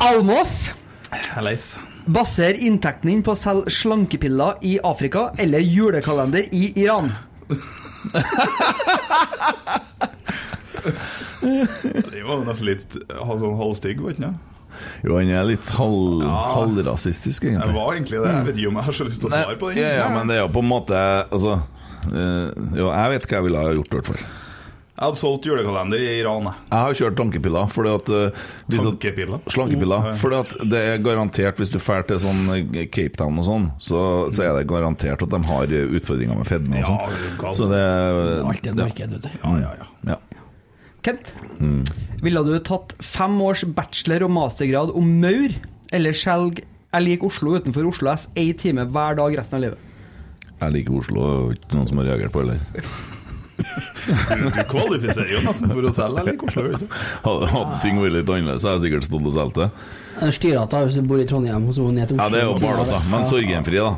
Almås. Leis. Baser inntekten din på å selge slankepiller i Afrika eller julekalender i Iran? Det var nesten litt sånn halvstygg, var ikke det? Jo, han er litt halv, halvrasistisk, Jeg egentlig. var egentlig det. Jeg vet ikke om jeg har så lyst til å svare på den. Ja, ja, men det er jo på en måte Altså eh, Jo, jeg vet hva jeg ville ha gjort, i hvert fall. Jeg hadde solgt julekalender i Iran. jeg. Har kjørt tankepiller. Fordi at eh, hvis at- Slankepiller. Mm. Fordi at det er garantert, hvis du drar til sånn eh, Cape Town og sånn, så, så er det garantert at de har utfordringer med fedme og sånn. det er galt. Så det er Alltid et marked, vet du. Ja, ja, ja. Ja. Kent, ville du tatt fem års bachelor- og mastergrad om maur, eller skjelg Jeg liker Oslo utenfor Oslo S én time hver dag resten av livet? Jeg liker Oslo, og ikke noen som har reagert på det heller. Du, kvalifiserer jo nesten for å selge, eller? Oslo, vet du. Hadde, hadde ting vært litt annerledes, så hadde jeg sikkert stått og solgt det. Styrete hvis du bor i Trondheim og så ned til Oslo. Ja, det er jo bare da. Men sorgenfri, da.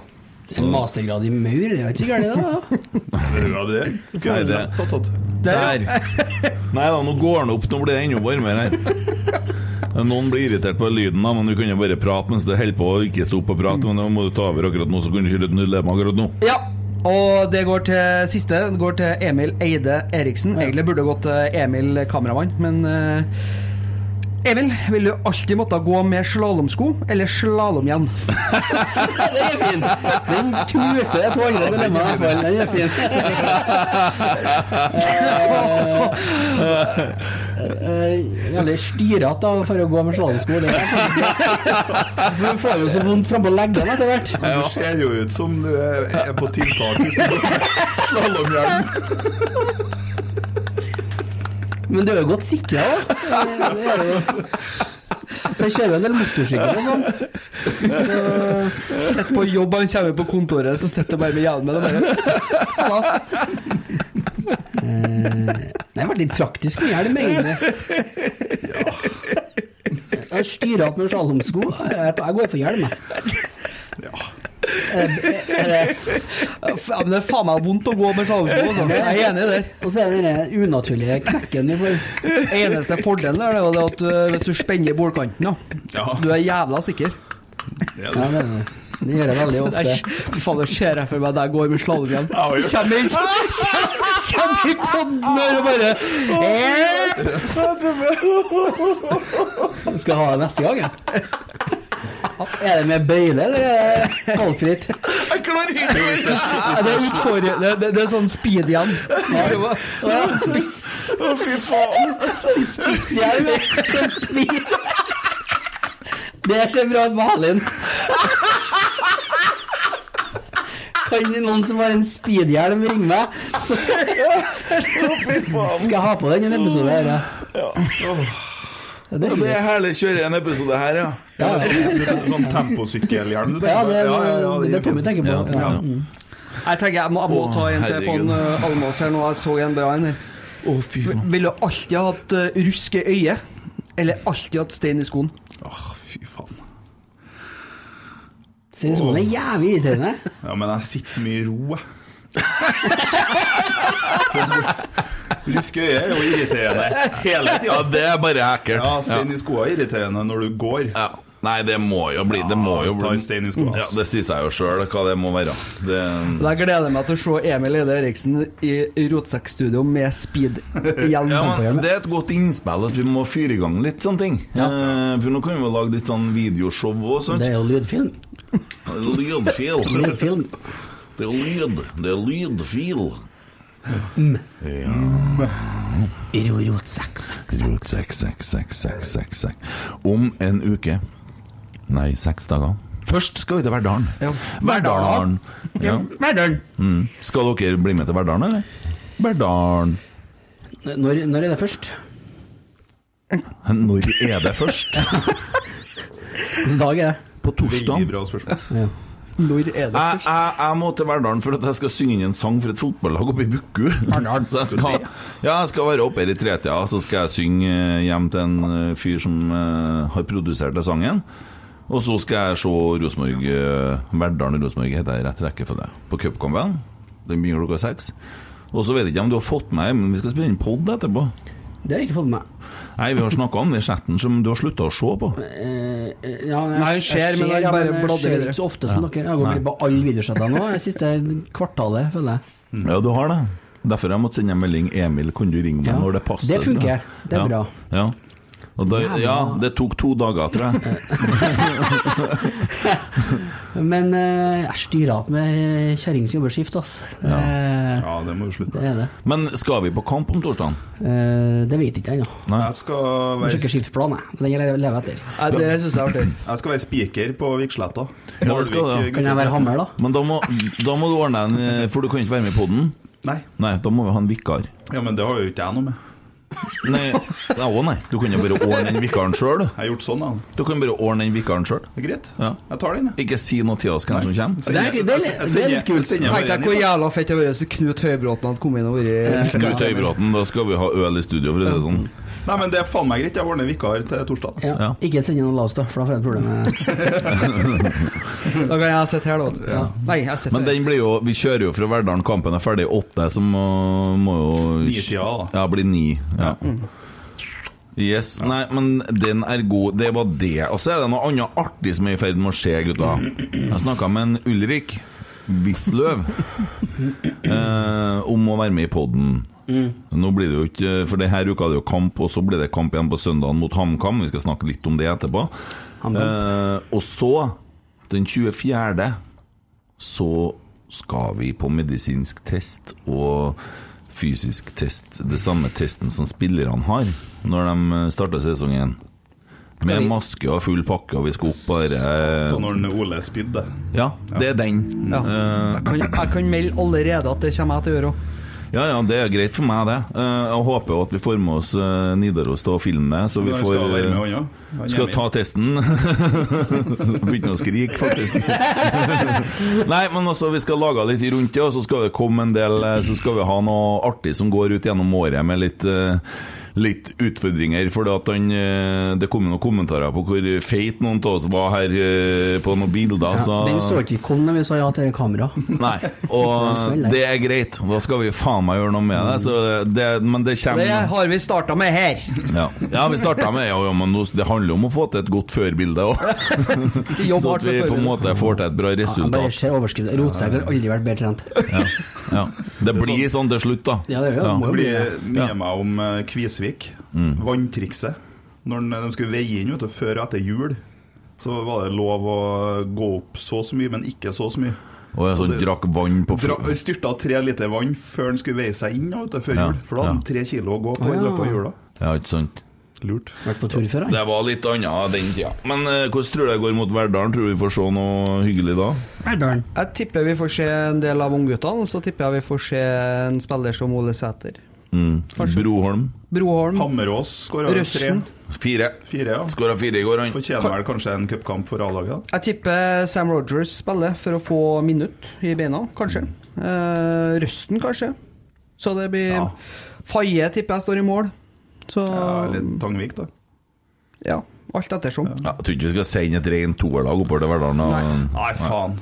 En mastergrad i maur, det er ikke så gærent, det. da. Det er Nei, det- lett tatt. Der! Nei da, nå går den opp. Nå blir det enda varmere her. Noen blir irritert på lyden, da, men du kan jo bare prate mens det holder på, å ikke stå opp og prate. Men nå må du ta over akkurat nå, så kan du kjøre et til akkurat nå. Ja, og det går til siste. Det går til Emil Eide Eriksen. Egentlig burde det gått til Emil kameramann, men eh, Emil, vil du alltid måtte gå med slalåmsko eller slalåmhjelm? Det er fin! Den knuser to andre dilemmaer, i hvert fall. Den er fin. Eh, Veldig styrete for å gå med slalåmsko. Er Du får jo så vondt frampå leggene etter hvert. Du ser jo ut som du er er på tiltak slalåmhjelm. Men du er jo godt sikra, da. Det er jo Så jeg kjører en del motorsykkel og sånn. Så Sitter på jobb, han kommer på kontoret, så sitter han bare med hjelmen og bare ja. eh, Det har vært litt praktisk med hjelm, egentlig. Jeg styrer opp med slalåmsko. Jeg jeg går for hjelm, jeg. Er det- er det Ja, men det er faen meg vondt å gå med slalåmsko. altså. Jeg er enig der. Og så er det den unaturlige knekken vi får. Eneste fordelen der, det er det at du, hvis du spenner bordkanten, ja. Ja. Du er jævla sikker. Ja, det, er det. det gjør jeg veldig ofte. Fy faen, det ser jeg for meg deg går med slalåm igjen. Kommer inn Kommer i podden her og bare Skal jeg ha det neste gang, jeg. Er det med bøyle, eller er det valgfritt? Jeg klarer ikke Ja, Det er utfor... Det, det, det er sånn speed igjen. Ja, Spiss. Å, fy faen! Spisshjelm. ja. Spiss. Det ser bra ut på Halin. Kan noen som har en speedhjelm, ringe meg? Så skal jeg, skal jeg ha på den i en episode her, ja. Det er Det er herlig å kjøre en episode her, ja. Ja, ja. Sånn temposykkelhjelm du Ja, tenker på? det er Ja, ja, ja, det Tommy tenker på. Ja. Mm. Jeg tenker jeg må, jeg må ta en til på en uh, Almås her nå. Jeg så en bra en her. Å. Ville du alltid hatt uh, rusk i øyet, eller alltid hatt stein i skoen? Åh, fy faen. Stein i skoen er jævlig irriterende. Ja, men jeg sitter så mye i ro, jeg. Rusk øyne er jo irriterende hele Ja, det er bare ekkelt. Ja, stein i skoa er irriterende når du går. Ja. Nei, det må jo bli Det må jo Ja, bli tar stein i skoa. Ja, Det sier seg jo sjøl hva det må være. Det, Jeg gleder meg til å se Emil Eide Eriksen i Rotsekkstudio med speed-hjelm. ja, men det er et godt innspill at vi må fyre i gang litt sånne ting. Eh, for nå kan vi jo lage litt sånn videoshow og sånt. Det er jo lydfilm. Lydfil. Lydfilm. Det er lyd. Det er lydfil. Rot seks, seks, seks. Om en uke Nei, seks dager. Først skal vi til Verdalen. Ja. Verdalen. Ja. Verdalen. Mm. Skal dere bli med til Verdalen, eller? Verdalen. Når, når er det først? Når er det først? Hvilken dag er det? På torsdag. Veldig bra spørsmål. Ja. Når er det Jeg, først? jeg, jeg må til Verdalen for at jeg skal synge inn en sang for et fotballag oppe i Bukku. Så jeg skal, ja, jeg skal være oppe her i tretida, så skal jeg synge eh, hjem til en eh, fyr som uh, har produsert den sangen. Og så skal jeg se Rosenborg eh, Verdalen-Rosenborg heter jeg rett rekkefølge. På cupkampen. Den begynner klokka seks. Og så vet jeg ikke om du har fått med men vi skal spille inn pod etterpå. Det har jeg ikke fått med meg. Nei, vi har snakka om det i chatten som du har slutta å se på. Eh, ja, jeg, Nei, jeg ser, men jeg ja, bare jeg bladde ser videre. ikke så ofte som dere. Jeg har gått glipp av alle videosettene nå det siste kvartalet, føler jeg. Ja, du har det. Derfor har jeg måttet sende en melding Emil, kan du ringe meg Ja. når det passer? Det funker. Det er ja. bra. Ja. Og da, ja, det tok to dager, tror jeg. Men eh, jeg styrer igjen med kjerring jobbeskift, altså. Ja. Eh, Ja, det må du slutte det. Men skal vi på kamp om torsdagen? Eh, det vet jeg ikke ennå. Jeg skal være sjekke være, skiftplan, jeg. Den jeg lever etter. Ja, det syns jeg er artig. jeg skal være spiker på Viksletta. Ja, det skal du, ja. Kan jeg være hammer, da? Men da må, da må du ordne en eh, For du kan ikke være med i poden. Nei. Nei, da må vi ha en vikar. Ja, men det har jo ikke jeg noe med. Nei, ja, å nei. Du kan jo bare ordne den vikaren sjøl. Jeg har gjort sånn, da. Du kan bare ordne den vikaren sjøl. Det er greit. Ja. Jeg tar den, jeg. Ikke si noe til oss hvem som kommer. Det er- det er- det er litt kult. Tenk deg hvor jævla fett det hadde vært hvis Knut Høybråten hadde kommet inn og vært Knut Høybråten, da skal vi ha øl i studio, for å si det sånn. Nei, men det er faen meg greit. Jeg ordner vikar til torsdag. Ja. Ja. Ikke send inn Laos, da, for da får jeg et problem med Da kan jeg sitte her, da. Ja. Nei, jeg sitter Men den blir jo Vi kjører jo fra Verdalen. Kampen er ferdig åtte, så må, må jo Ni-tida, da. Ja, blir ni. Ja. Yes. Nei, men den er god. Det var det. Og så er det noe annet artig som er i ferd med å skje, gutta. Jeg snakka med en Ulrik Wisløv eh, om å være med i poden. Nå blir det jo ikke For denne uka er det jo kamp, og så blir det kamp igjen på søndagen mot HamKam. Vi skal snakke litt om det etterpå. Eh, og så, den 24., så skal vi på medisinsk test og fysisk test. Det samme testen som spillerne har når de starter sesongen. Med maske og full pakke, og vi skal opp bare Så når Ole spydde Ja, det er den. Ja. Eh, Jeg kan, jeg kan melde allerede at det kommer jeg til å gjøre òg. Ja, ja, det er greit for meg, det. Eh, Jeg håper jo at vi får med oss eh, Nidaros til å filme det, så vi får skal være med, eh, òg. Han er Skal ta testen. Begynte å skrike, faktisk. Nei, men altså, vi skal lage litt rundt det, og så skal det komme en del Så skal vi ha noe artig som går ut gjennom året med litt Litt utfordringer, for at han, eh, det kom noen kommentarer på hvor feit noen av oss var her eh, på noen bilder. Så Den så ikke vi kom når vi sa ja til kamera. Nei, og det er greit. Da skal vi faen meg gjøre noe med det. Så det men det Det har vi starta med her. Ja, ja vi starta med ja, ja, men det handler om å få til et godt førbilde òg. Så at vi på en måte får til et bra Jeg bare resultat. ser overskriften. Rotsekk har aldri vært bedre trent. Ja, ja. Det blir sånn til slutt, da. Ja, det det. Ja. Det blir mye Ja. meg om Kvisvik. Kvisvik. Vanntrikset. Når de skulle veie inn vet du, før og etter jul, så var det lov å gå opp så og så mye, men ikke så og så mye. Og jeg sånn det- drakk vann på Dra, styrta tre liter vann før han skulle veie seg inn vet du, før Ja, jul. For da hadde han ja. tre kilo å gå på i løpet av jula. Ja, ikke sant. Lurt. Vært på tur før, han. Det var litt annet den tida. Men eh, hvordan tror du det går mot Verdalen? Tror du vi får se noe hyggelig da? Verdalen. Jeg tipper vi får se en del av ungguttene, og så tipper jeg vi får se en spiller som Ole Sæter. Mm. Kanskje. Broholm. Broholm. Hammerås skåra tre. Fire. Fire, ja. Skåra fire i går, han. Fortjener vel kanskje en cupkamp for A-laget? Jeg tipper Sam Rogers spiller for å få minutt i beina, kanskje. Eh, Røsten, kanskje. Så det blir Ja. Faye tipper jeg står i mål. Så Ja, Eller Tangvik, da. ja, alt ettersom. Ja, jeg tror ikke vi skal sende et rent toerlag oppover til Verdalen. og- Nei, faen.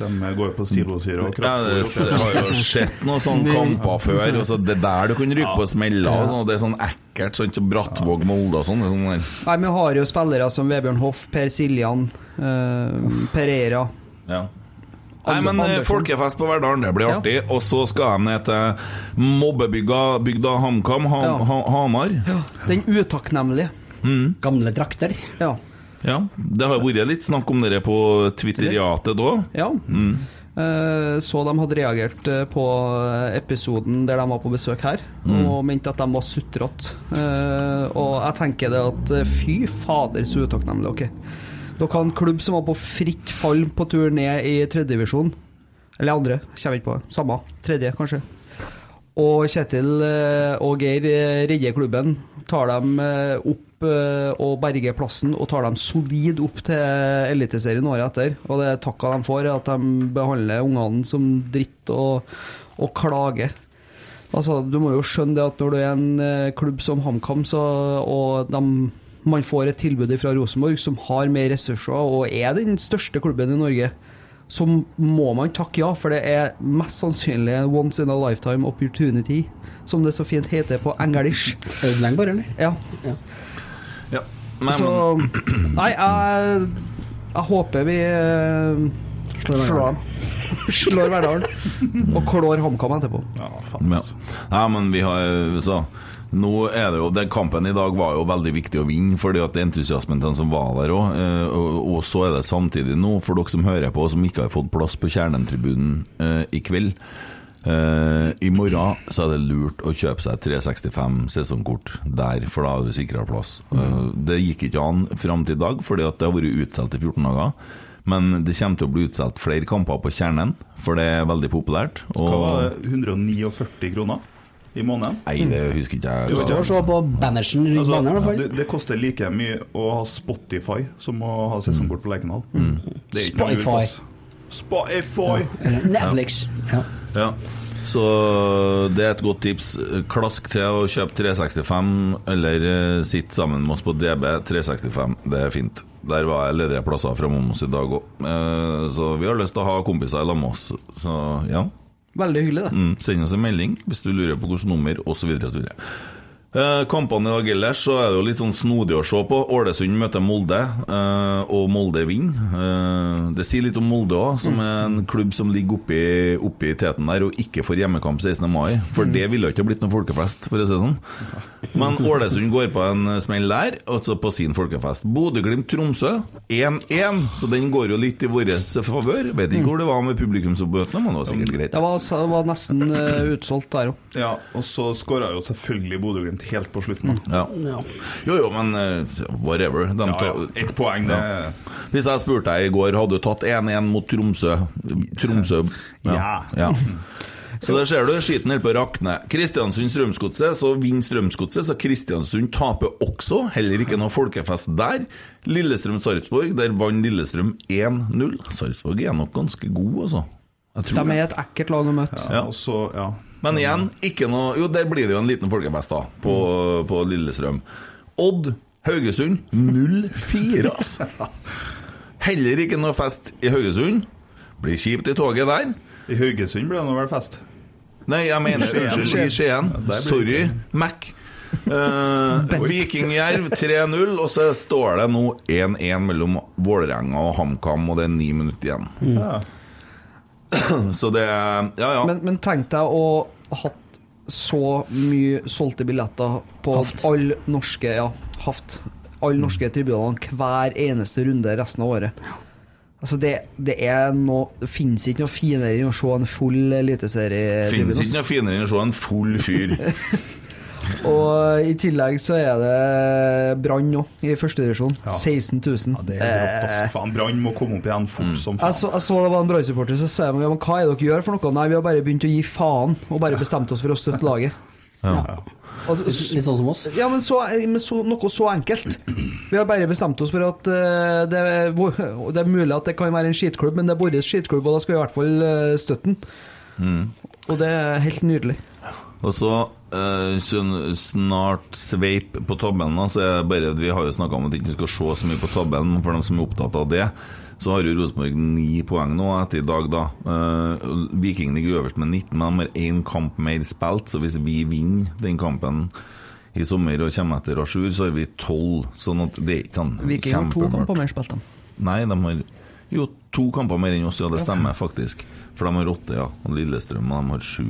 De går jo på silosyre og Ja, det, har jo sett noen sånne kamper før. Og så det er der du kan ryke på smeller. Og sånn, det er sånn ekkelt. Sånn som Brattvåg, Molde og sånn. Sånn. Nei, Vi har jo spillere som Vebjørn Hoff, Per Siljan, eh, Pereira. Ja. Nei, men eh, Andersen. Folkefest på Verdalen, det blir Ja. artig. Og så skal de ned til mobbebygda bygda HamKam, ha, Ja. ha, Hamar. Den utakknemlige. Gamle drakter. Ja. Ja, Det har vært litt snakk om dere på Twitteriatet da. ja. Mm. så de hadde reagert eh, på episoden der de var på besøk her, og mente at de var sutrete. Eh, og jeg tenker det at eh, fy fader, så utakknemlige dere er. Dere har en klubb som var på fritt fall på tur ned i tredjedivisjon. Eller andre, kommer ikke på. det. Samme. Tredje, kanskje. Og Kjetil eh, og Geir eh, redder klubben. Tar dem eh, opp og berger plassen, og tar dem solid opp til Eliteserien året etter. Og det takka de får, er at de behandler ungene som dritt og, og klager. Altså, Du må jo skjønne det at når du er en klubb som HamKam, og de, man får et tilbud fra Rosenborg som har mer ressurser og er den største klubben i Norge, så må man takke ja, for det er mest sannsynlig en once in a lifetime opportunity, som det så fint heter på engelsk. Ødeleggbar, eller? Ja. Ja. Men, Så Nei, jeg, jeg håper vi eh, slår. Slår Verdalen. Og klår HamKam etterpå. Ja, faen. Ja. ja, men vi har så, Nå er det jo det Kampen i dag var jo veldig viktig å vinne, fordi at det entusiasmen til den som var der òg. Og, og så er det samtidig nå, for dere som hører på og som ikke har fått plass på Kjernen-tribunen eh, i kveld. eh, I morgen så er det lurt å kjøpe seg 365 sesongkort der, for da har du sikra plass. Eh, det gikk ikke an fram til i dag, fordi at det har vært utsolgt i 14 dager. Men det kommer til å bli utsolgt flere kamper på Kjernen, for det er veldig populært. Hva var det? 149 kroner i måneden? Nei, det husker ikke jeg. Du står og ser på bannersen rundt Altså, banen, i hvert fall. det, det koster like mye å ha Spotify som å ha sesongkort på Lerkendal. Er lurt, Spotify. Spotify! Ja. Netflix. Ja. Ja. Så det er et godt tips. Klask til å kjøpe 365, eller eh, sitt sammen med oss på DB 365. Det er fint. Der var jeg ledige plasser fra oss i dag òg. Så vi har lyst til å ha kompiser i lag med oss. Så ja. Veldig hyggelig, det. Mm, send oss en melding hvis du lurer på hvilket nummer, osv. Eh, kampene i dag ellers så er det jo litt sånn snodig å se på. Ålesund møter Molde, eh, og Molde vinner. Eh, det sier litt om Molde òg, som er en klubb som ligger oppi, oppi teten der og ikke får hjemmekamp 16. mai. For det ville ikke ha blitt noen folkefest, for å si det sånn. Men Ålesund går på en smell der, altså på sin folkefest. Bodø-Glimt-Tromsø 1-1, så den går jo litt i vår favør. Vet ikke hvor det var med publikumsoppmøtene, men det var sikkert greit. Det var, det var nesten utsolgt der òg. Ja, og så skåra jo selvfølgelig Bodø-Glimt helt på slutten. Ja. Jo, jo, men eh, whatever. De Ja, ja. Ett poeng, det Ja. Hvis jeg spurte deg i går, hadde du tatt 1-1 mot Tromsø Tromsø Ja. ja. Så der ser du, skiten holder på å rakne. Kristiansund-Strømsgodset, så vinner Strømsgodset, så Kristiansund taper også. Heller ikke noe folkefest der. Lillestrøm-Sarpsborg, der vant Lillestrøm 1-0. Sarpsborg er nok ganske god, altså. De er et ekkelt lag å møte. Ja, og så, ja. Men igjen, ikke noe Jo, der blir det jo en liten folkefest, da, på, på Lillestrøm. Odd Haugesund 0-4, altså. Heller ikke noe fest i Haugesund. Blir kjipt i toget der. I Haugesund ble det nå vel fest. Nei, jeg mener unnskyld, i Skien. Ja, blir Sorry. Mac. Uh, Vikingjerv 3-0, og så står det nå 1-1 mellom Vålerenga og HamKam, og det er ni minutter igjen. Ja. Så det Ja, ja. Men, men tenk deg å ha hatt så mye solgte billetter på alle norske Ja, haft. Alle norske tribunene hver eneste runde resten av året. Altså det, det er noe Det finnes ikke noe finere enn å se en full eliteserietribune. Finnes ikke noe finere enn å se en full fyr. Og i tillegg så er det Brann nå, i førstedivisjon. Ja. 16 000. Ja, det er helt rått. Faen, Brann må komme opp igjen fort som Jeg så, jeg så det var en Brann-supporter som sa ja, men hva er det dere gjør for noe? Nei, vi har bare begynt å gi faen, og bare bestemt oss for å støtte laget. Og, Litt sånn som oss. ja, men, så, men så, noe så enkelt. Vi har bare bestemt oss for at uh, det, er, det er mulig at det kan være en skitklubb, men det er vår skitklubb, og da skal vi i hvert fall støtte den. Og det er helt nydelig. Og så eh, sånn snart sveip på tabellen. Altså, bare, vi har jo snakka om at vi ikke skal se så mye på tabellen, for dem som er opptatt av det. Så har jo Rosenborg ni poeng nå etter i dag, da. Uh, Viking ligger øverst med 19, men de har én kamp mer spilt, så hvis vi vinner den kampen i sommer og kommer etter jour, så har vi tolv. Sånn at det er ikke sånn Viking har to kamper mer spilt, de. Nei, de har jo to kamper mer enn oss, ja, det stemmer faktisk. For de har åtte, ja. Og Lillestrøm og de har sju.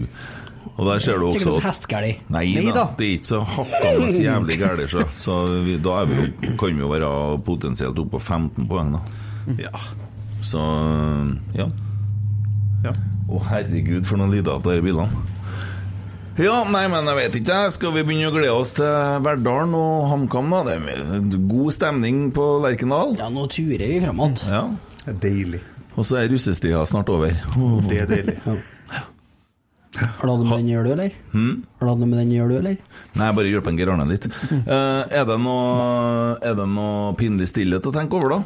Og der ser du også at hestgæli. Nei Nei da, da. det er ikke så hakkende jævlig gærent, så, så vi, da er vi, kan vi jo være potensielt oppe på 15 poeng, da. Ja. Så ja. ja. Å herregud, for noen lyder av disse bilene. Ja, nei, men jeg vet ikke. Skal vi begynne å glede oss til Verdalen og HamKam, da? Det er god stemning på Lerkendal. Ja, nå turer vi framover. Ja. Det er deilig. Og så er russestida snart over. Oh. Det er deilig. Har du hatt noe med den å gjøre, du, eller? Har du hatt noe med den å gjøre, du, eller? Nei, jeg bare hjelper Geir Arne litt. Uh, er, det noe, er det noe pinlig stillhet å tenke over, da?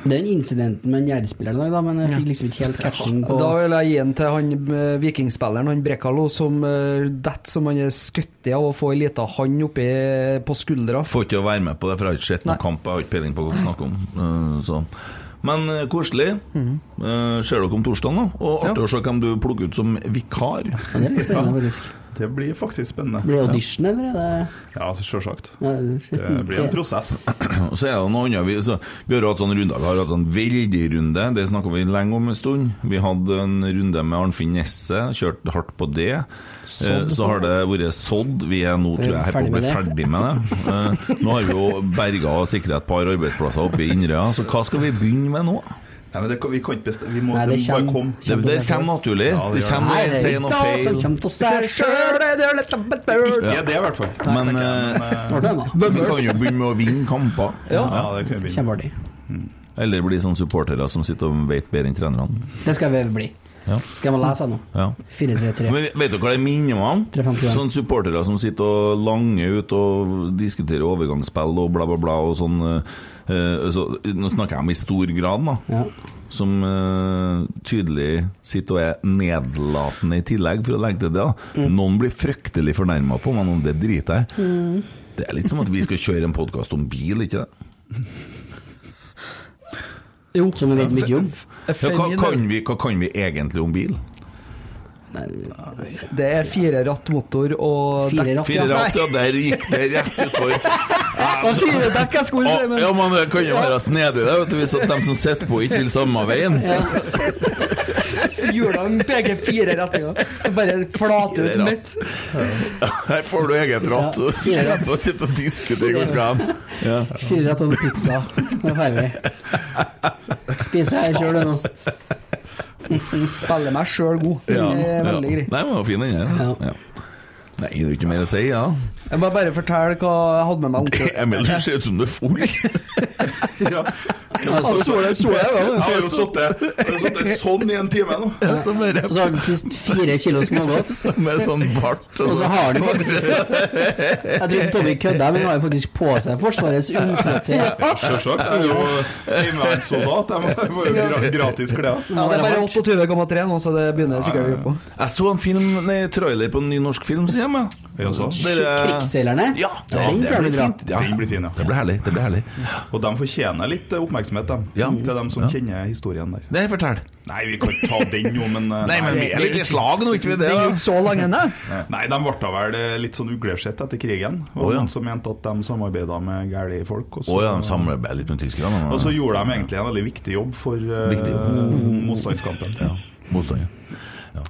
Det er en incidenten med en Jerv-spiller i dag, da, men jeg fikk liksom ikke helt catching på Da vil jeg gi den til han eh, vikingspilleren, han Brekalo, som uh, detter som han er skutt av å få ei lita hand oppi på skuldra. Får ikke å være med på det, for jeg har ikke sett noen kamp. Jeg har ikke peiling på hva vi snakker om. Eh, så. Men eh, koselig. Uh, ser dere om torsdagen, da? Og artig Ja. å se hvem du plukker ut som vikar. Ja, Det er litt spennende, faktisk. Det blir faktisk spennende. Blir det audition, eller er det Ja, sjølsagt. Ja, Det blir en prosess. Og så er det noe annet vi, så, vi har hatt sånne runder. Vi har hatt sånn veldig-runde, det snakka vi lenge om en stund. Vi hadde en runde med Arnfinn Nesse, kjørte hardt på det. Sådd. Så har det vært sådd. Vi er nå, tror jeg, her på å bli ferdig med det. Eh, Nå har vi jo berga og sikra et par arbeidsplasser oppe i Inderøya, så hva skal vi begynne med nå? Nei, men det, vi kan ikke bestemme. Vi må, Nei, det det må bare komme. Det, det kommer naturlig. Ja, det Det kommer når en det er sier noe da som kommer til å seg sjøl. Ikke det, i hvert fall. Men eh, vi kan jo begynne med å vinne kamper. ja, det kan vi begynne. Kjempeartig. Eller bli sånne supportere som sitter og vet bedre enn trenerne. Det skal vi bli. Ja. Skal jeg lese nå? Ja. 4-3-3. Men vet dere hva det minner meg om? 3-5-2. Sånne supportere som sitter og langer ut og diskuterer overgangsspill og bla, bla, bla. Og sånn, eh, eh, så, nå snakker jeg om i stor grad, da. Ja. Som uh, tydelig sitter og er nedlatende i tillegg, for å legge til det. da. Mm. Noen blir fryktelig fornærma på meg, men det driter jeg mm. Det er litt som at vi skal kjøre en podkast om bil, ikke det? Jo. Som vi vet mye om. Ja, hva, kan vi, hva kan vi egentlig om bil? Det er fire ratt motor og Fire dekk. ratt, Fire ja. ratt, ja, der gikk det rett utfor. Og fire dekk, jeg skulle si, men Ja, men det kan jo være snedig det, vet du, hvis at de som sitter på, ikke vil samme veien. hjulene peker fire retninger. Bare flate ut midt. Her får du eget ratt. Ja, Du slipper å sitte og diskutere hvor skal hen. Ja. Fire rett og pizza. Nå er ferdig. Spiser jeg sjøl nå. Spiller meg sjøl god. Det Ja. er Ja. veldig Nei, greit. men det var fin den her. Ja. Ja. Nei, det er ikke mer å si, ja. Jeg må bare fortelle hva jeg hadde med meg. Emil, du ser ut som du er full. Ja. Jeg har jo sittet sånn i en time nå. Som bare Og så har han spist fire kilo smågodt. med sånn bart. Og så har han faktisk Jeg tror Tommy kødda, men han har jo faktisk på seg Forsvarets ullkledde. Sjølsagt. Jeg er jo heimevernssoldat. Jeg må- får jo gratis klær. Ja, det er bare 28,3 nå, så det begynner jeg sikkert å gjøre på. Jeg så en film, nei, trailer på en ny norsk film, sier jeg? Krigsseilerne? Ja, det, Den blir blir fint. Ja. Den blir fin, ja. Det blir herlig. Det blir herlig. Og de fortjener litt oppmerksomhet, dem. Ja. Til dem som Ja. kjenner historien der. Nei, fortell. Nei, vi kan ikke ta den jo, men eh, Nei, men vi er litt i slag nå, ikke vi det? Det er jo ikke så lang ennå. Nei, de ble da vel eh, litt sånn uglesett etter krigen. Og oh, ja. noen som mente at de samarbeida med gærne folk. Og så, Å ja, de samarbeida litt med tyskerne. og så gjorde de egentlig en veldig viktig jobb for eh, Viktig Uh, motstandskampen. Ja, motstand.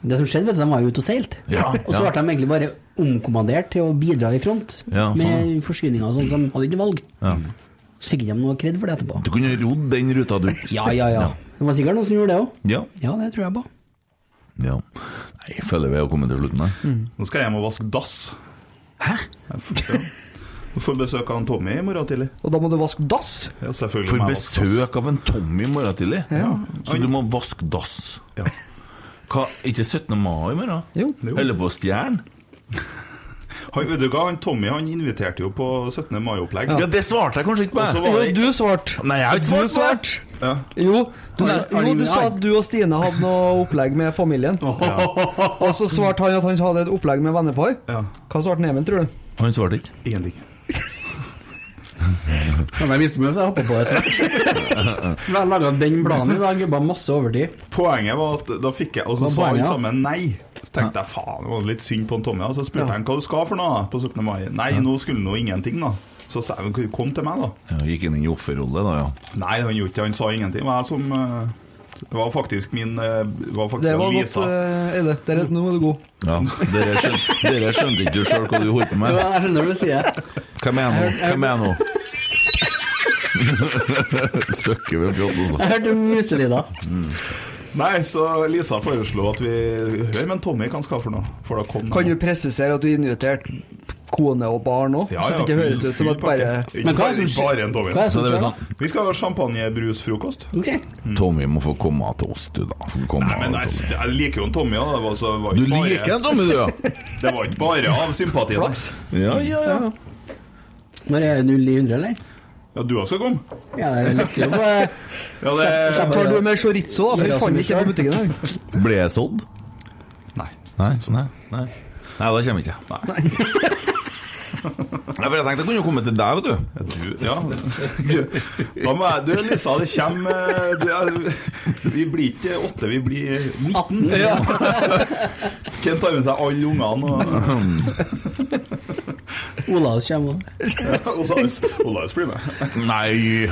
Det som skjedde, vet du, de var jo ute og seilte. Ja, Og så ja. ble de egentlig bare omkommandert til å bidra i front Ja, sånn. med forsyninger og sånn. så De hadde ikke noe valg. Ja. Så fikk de noe kred for det etterpå. Du kunne rodd den ruta, du. Ja, ja, ja. Det var sikkert noen som gjorde det òg. Ja. Ja, det tror jeg på. ja. Nei, jeg føler vi har kommet til slutten her. Nå skal jeg hjem og vaske dass. Hæ? Du får besøk av en Tommy i morgen tidlig. Og da må du vaske dass. Ja, selvfølgelig Får besøk av en Tommy i morgen tidlig. Ja. Så du må vaske dass. Ja. Hva, ikke 17. mai i morgen? Jo. Holder på på Stjern? Han, vet du hva, han Tommy han inviterte jo på 17. mai-opplegg. Ja, det svarte jeg kanskje ikke på. Jo, du svarte. Nei, jeg har ikke svart. svart ja. Jo, du, sa- jo, du sa at du og Stine hadde noe opplegg med familien. Og så svarte han at han hadde et opplegg med vennepar. ja. Hva svarte Neven, tror du? Han svarte ikke. Egentlig ikke. Men visste det, så jeg hoppa på det. Vi har laga den bladen i dag, jobba masse overtid. Poenget var at da fikk jeg Og så sa han sammen nei. Så tenkte jeg faen, det var litt synd på en Tommy. Og så spurte jeg ja. hva du skal for noe på 17. mai. Nei, nå skulle nå ingenting, da. Så sa jeg du kom til meg, da. Ja, gikk inn i offerrolle, da, ja. Nei, han gjorde ikke det. Han sa ingenting. Var jeg som eh, Det var faktisk min eh, Det var faktisk Det var Lisa. godt, Eide. Det er- Nå er du god. ja. Dere skjønte, dere skjønte ikke sjøl hva du holdt på Jo, med. Jeg skjønner hva du sier. Hva mener nå? Hvem er nå? Søkker med pjott også. Jeg hørte muselyder. Nei, så Lisa foreslo at vi Hør, men Tommy, hva han skal for noe? For Kan du presisere at du inviterte kone og barn òg? Ja, så det ikke full- høres ut som at bare Men hva er det som skjer? bare en Tommy. Hva er det Så det er skjer, sånn Vi skal ha champagnebrusfrokost. Okay. Mm. Tommy må få komme til oss, du, da. Komme, Men jeg, jeg liker jo en Tommy, ja. Det var, så, var Du bare, liker en Tommy, du, ja? Det var ikke bare av sympati. Flaks. Ja, ja, ja. Når er det 0 i 100, eller? Ja, du også kom? Ja, det er lykkelig å på Ja, det Tar du med chorizo, da? For vi fant ikke på butikken i dag. Ble jeg sådd? Nei. Nei, nei, nei. Nei, da kommer jeg ikke. Nei. Nei, for jeg tenkte jeg kunne jo komme til deg, vet du. Du, ja. Hva med deg? Du, Lisa, det kommer det er, Vi blir ikke åtte, vi blir 19. Ja. Kent tar med seg alle ungene. Og Olaus kommer òg. Olaus blir med. Nei.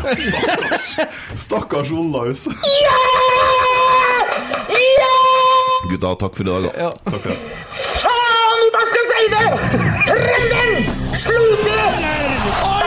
Stakkars Olaus. Gutta, takk for i dag, da. Takk for det. Faen, hva skal jeg si det? Trønderen! Slo til!